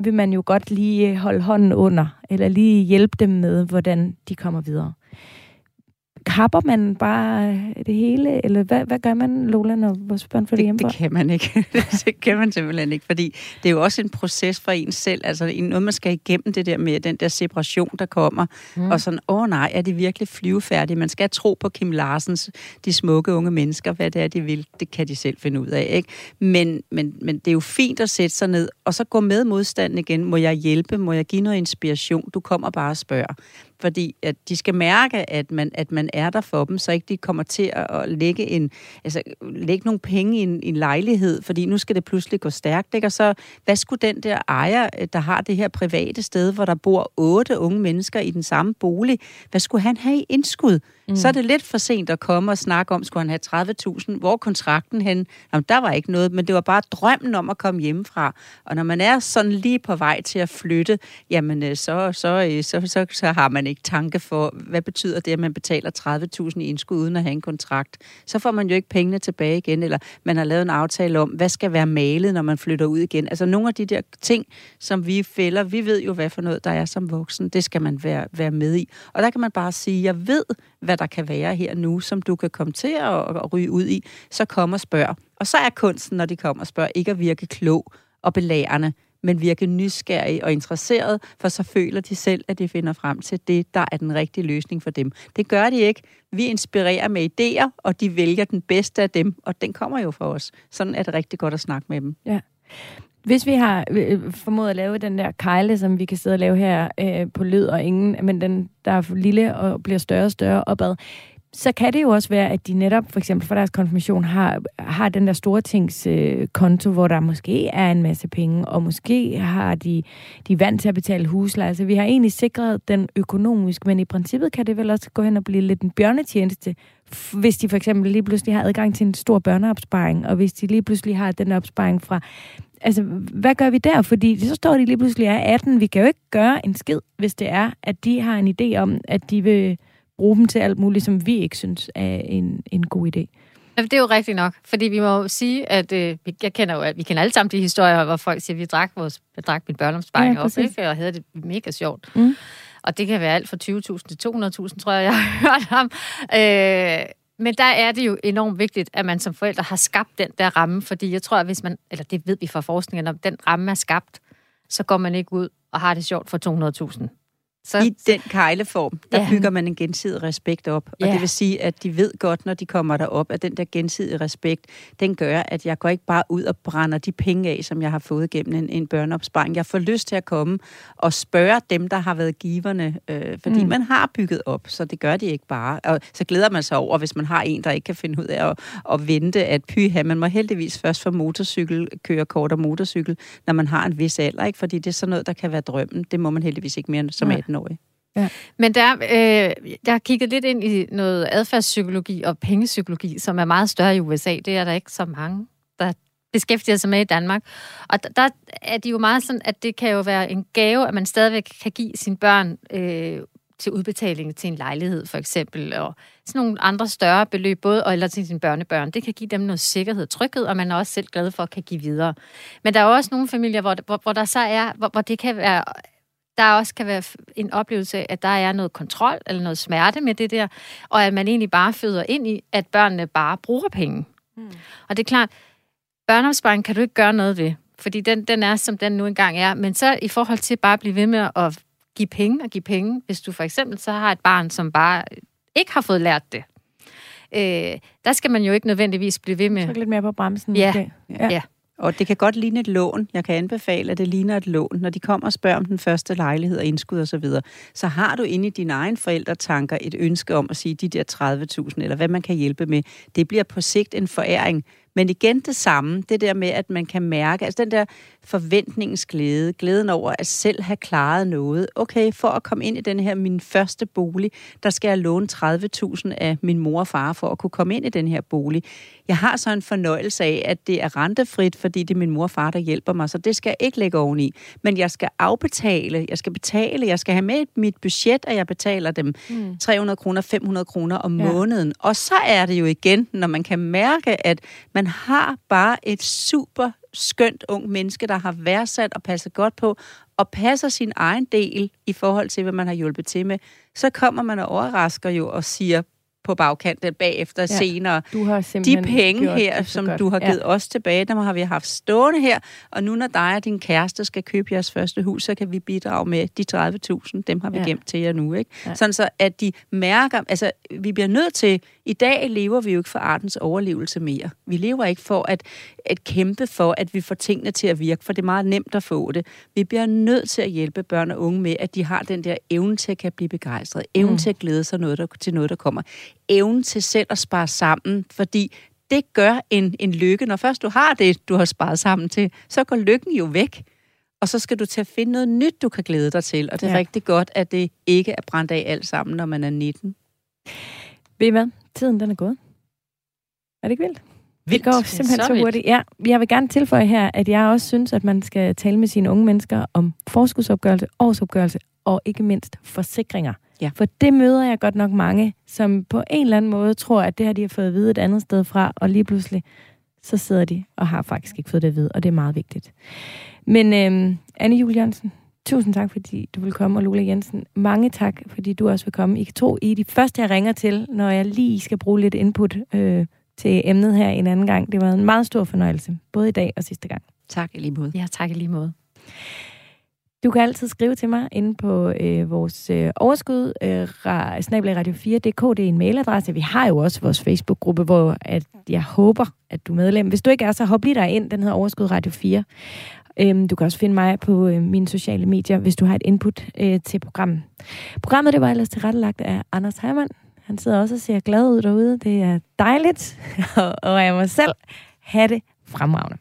vil man jo godt lige øh, holde hånden under, eller lige hjælpe dem med, hvordan de kommer videre kapper man bare det hele, eller hvad, hvad gør man, Lola, når vores børn flytter hjemmefra? Det kan man ikke. det kan man simpelthen ikke, fordi det er jo også en proces for en selv, altså noget, man skal igennem det der med den der separation, der kommer, mm. og sådan, åh nej, er de virkelig flyvefærdige? Man skal tro på Kim Larsens, de smukke unge mennesker, hvad det er, de vil, det kan de selv finde ud af, ikke? Men, men, men det er jo fint at sætte sig ned, og så gå med modstanden igen. Må jeg hjælpe? Må jeg give noget inspiration? Du kommer bare og spørger fordi at de skal mærke, at man, at man er der for dem, så ikke de kommer til at lægge, en, altså, lægge nogle penge i en, i en lejlighed, fordi nu skal det pludselig gå stærkt. Ikke? Og så, hvad skulle den der ejer, der har det her private sted, hvor der bor otte unge mennesker i den samme bolig, hvad skulle han have i indskud? Mm. Så er det lidt for sent at komme og snakke om, skulle han have 30.000? Hvor kontrakten hen? Jamen, der var ikke noget, men det var bare drømmen om at komme hjemmefra. Og når man er sådan lige på vej til at flytte, jamen øh, så, så, øh, så, så, så har man ikke tanke for, hvad betyder det, at man betaler 30.000 i indskud uden at have en kontrakt? Så får man jo ikke pengene tilbage igen, eller man har lavet en aftale om, hvad skal være malet, når man flytter ud igen. Altså nogle af de der ting, som vi fælder, vi ved jo, hvad for noget der er som voksen. Det skal man være, være med i. Og der kan man bare sige, jeg ved, hvad der kan være her nu, som du kan komme til at, at ryge ud i, så kom og spørg. Og så er kunsten, når de kommer og spørger, ikke at virke klog og belærende, men virke nysgerrig og interesseret, for så føler de selv, at de finder frem til det, der er den rigtige løsning for dem. Det gør de ikke. Vi inspirerer med idéer, og de vælger den bedste af dem, og den kommer jo fra os. Sådan er det rigtig godt at snakke med dem. Ja. Hvis vi har øh, øh, formået at lave den der kejle, som vi kan sidde og lave her øh, på lyd og ingen, men den der er lille og bliver større og større opad, så kan det jo også være, at de netop, for eksempel for deres konfirmation, har, har den der store tings øh, konto, hvor der måske er en masse penge, og måske har de, de vant til at betale husleje. Altså, vi har egentlig sikret den økonomisk, men i princippet kan det vel også gå hen og blive lidt en bjørnetjeneste, hvis de for eksempel lige pludselig har adgang til en stor børneopsparing, og hvis de lige pludselig har den opsparing fra altså, hvad gør vi der? Fordi så står de lige pludselig er 18. Vi kan jo ikke gøre en skid, hvis det er, at de har en idé om, at de vil bruge dem til alt muligt, som vi ikke synes er en, en god idé. Det er jo rigtigt nok, fordi vi må jo sige, at øh, jeg kender jo, at vi kender alle sammen de historier, hvor folk siger, at vi drak, vores, jeg drak min børneomsparing ja, op, ikke? og havde det mega sjovt. Mm. Og det kan være alt fra 20.000 til 200.000, tror jeg, jeg har hørt ham. Øh, men der er det jo enormt vigtigt, at man som forældre har skabt den der ramme, fordi jeg tror, at hvis man, eller det ved vi fra forskningen, når den ramme er skabt, så går man ikke ud og har det sjovt for 200.000. Så, I den kejleform, der ja. bygger man en gensidig respekt op. Og ja. det vil sige, at de ved godt, når de kommer derop, at den der gensidige respekt, den gør, at jeg går ikke bare ud og brænder de penge af, som jeg har fået gennem en, en børneopsparing. Jeg får lyst til at komme og spørge dem, der har været giverne, øh, fordi mm. man har bygget op, så det gør de ikke bare. Og så glæder man sig over, hvis man har en, der ikke kan finde ud af at, at vente, at pyha, man må heldigvis først få motorcykel, køre kort og motorcykel, når man har en vis alder, ikke? fordi det er sådan noget, der kan være drømmen. Det må man heldigvis ikke mere som ja. 18-årig. Ja. Men der, øh, jeg har kigget lidt ind i noget adfærdspsykologi og pengepsykologi, som er meget større i USA. Det er der ikke så mange, der beskæftiger sig med i Danmark. Og der, der er de jo meget sådan, at det kan jo være en gave, at man stadigvæk kan give sine børn øh, til udbetaling til en lejlighed, for eksempel, og sådan nogle andre større beløb, både eller til sine børnebørn. Det kan give dem noget sikkerhed og tryghed, og man er også selv glad for at kan give videre. Men der er også nogle familier, hvor, hvor, hvor der så er, hvor, hvor det kan være der også kan være en oplevelse af, at der er noget kontrol eller noget smerte med det der, og at man egentlig bare føder ind i, at børnene bare bruger penge. Mm. Og det er klart, børneopsparing kan du ikke gøre noget ved, fordi den, den er, som den nu engang er. Men så i forhold til bare at blive ved med at give penge og give penge, hvis du for eksempel så har et barn, som bare ikke har fået lært det, øh, der skal man jo ikke nødvendigvis blive ved med. Så lidt mere på bremsen. Ja, ja. ja. Og det kan godt ligne et lån. Jeg kan anbefale, at det ligner et lån. Når de kommer og spørger om den første lejlighed og indskud osv., så, videre, så har du inde i dine egne forældretanker et ønske om at sige, de der 30.000, eller hvad man kan hjælpe med, det bliver på sigt en foræring. Men igen det samme, det der med, at man kan mærke, altså den der forventningsglæde, glæden over at selv have klaret noget. Okay, for at komme ind i den her min første bolig, der skal jeg låne 30.000 af min mor og far for at kunne komme ind i den her bolig. Jeg har så en fornøjelse af, at det er rentefrit, fordi det er min mor og far, der hjælper mig, så det skal jeg ikke lægge oveni. Men jeg skal afbetale, jeg skal betale, jeg skal have med mit budget, at jeg betaler dem mm. 300 kroner, 500 kroner om ja. måneden. Og så er det jo igen, når man kan mærke, at man har bare et super skønt ung menneske, der har værdsat og passet godt på, og passer sin egen del i forhold til, hvad man har hjulpet til med, så kommer man og overrasker jo og siger, på bagkanten bagefter ja, senere. Du har de penge her, som godt. du har givet ja. os tilbage, dem har vi haft stående her, og nu når dig og din kæreste skal købe jeres første hus, så kan vi bidrage med de 30.000, dem har vi ja. gemt til jer nu. Ikke? Ja. Sådan så, at de mærker, altså vi bliver nødt til, i dag lever vi jo ikke for artens overlevelse mere. Vi lever ikke for at, at kæmpe for, at vi får tingene til at virke, for det er meget nemt at få det. Vi bliver nødt til at hjælpe børn og unge med, at de har den der evne til at kan blive begejstret, evne mm. til at glæde sig noget, der, til noget, der kommer evnen til selv at spare sammen, fordi det gør en, en lykke. Når først du har det, du har sparet sammen til, så går lykken jo væk. Og så skal du til at finde noget nyt, du kan glæde dig til. Og det er ja. rigtig godt, at det ikke er brændt af alt sammen, når man er 19. Ved I hvad? Tiden den er gået. Er det ikke vildt? Vildt. Det går simpelthen så, så hurtigt. Ja, jeg vil gerne tilføje her, at jeg også synes, at man skal tale med sine unge mennesker om forskudsopgørelse, årsopgørelse og ikke mindst forsikringer. Ja. For det møder jeg godt nok mange, som på en eller anden måde tror, at det har de har fået at vide et andet sted fra, og lige pludselig så sidder de og har faktisk ikke fået det at vide, og det er meget vigtigt. Men øhm, Anne Julie Jørgensen, tusind tak, fordi du vil komme, og Lola Jensen, mange tak, fordi du også vil komme. I kan tro, I er de første, jeg ringer til, når jeg lige skal bruge lidt input øh, til emnet her en anden gang. Det var en meget stor fornøjelse, både i dag og sidste gang. Tak i lige måde. Ja, tak i lige måde. Du kan altid skrive til mig inde på øh, vores øh, overskud, øh, radio 4.dk, det er en mailadresse. Vi har jo også vores Facebook-gruppe, hvor at jeg håber, at du er medlem. Hvis du ikke er, så hop lige dig ind. Den hedder Overskud Radio 4. Øhm, du kan også finde mig på øh, mine sociale medier, hvis du har et input øh, til programmet. Programmet det var ellers tilrettelagt af Anders Heimann. Han sidder også og ser glad ud derude. Det er dejligt. og, og jeg selv have det fremragende.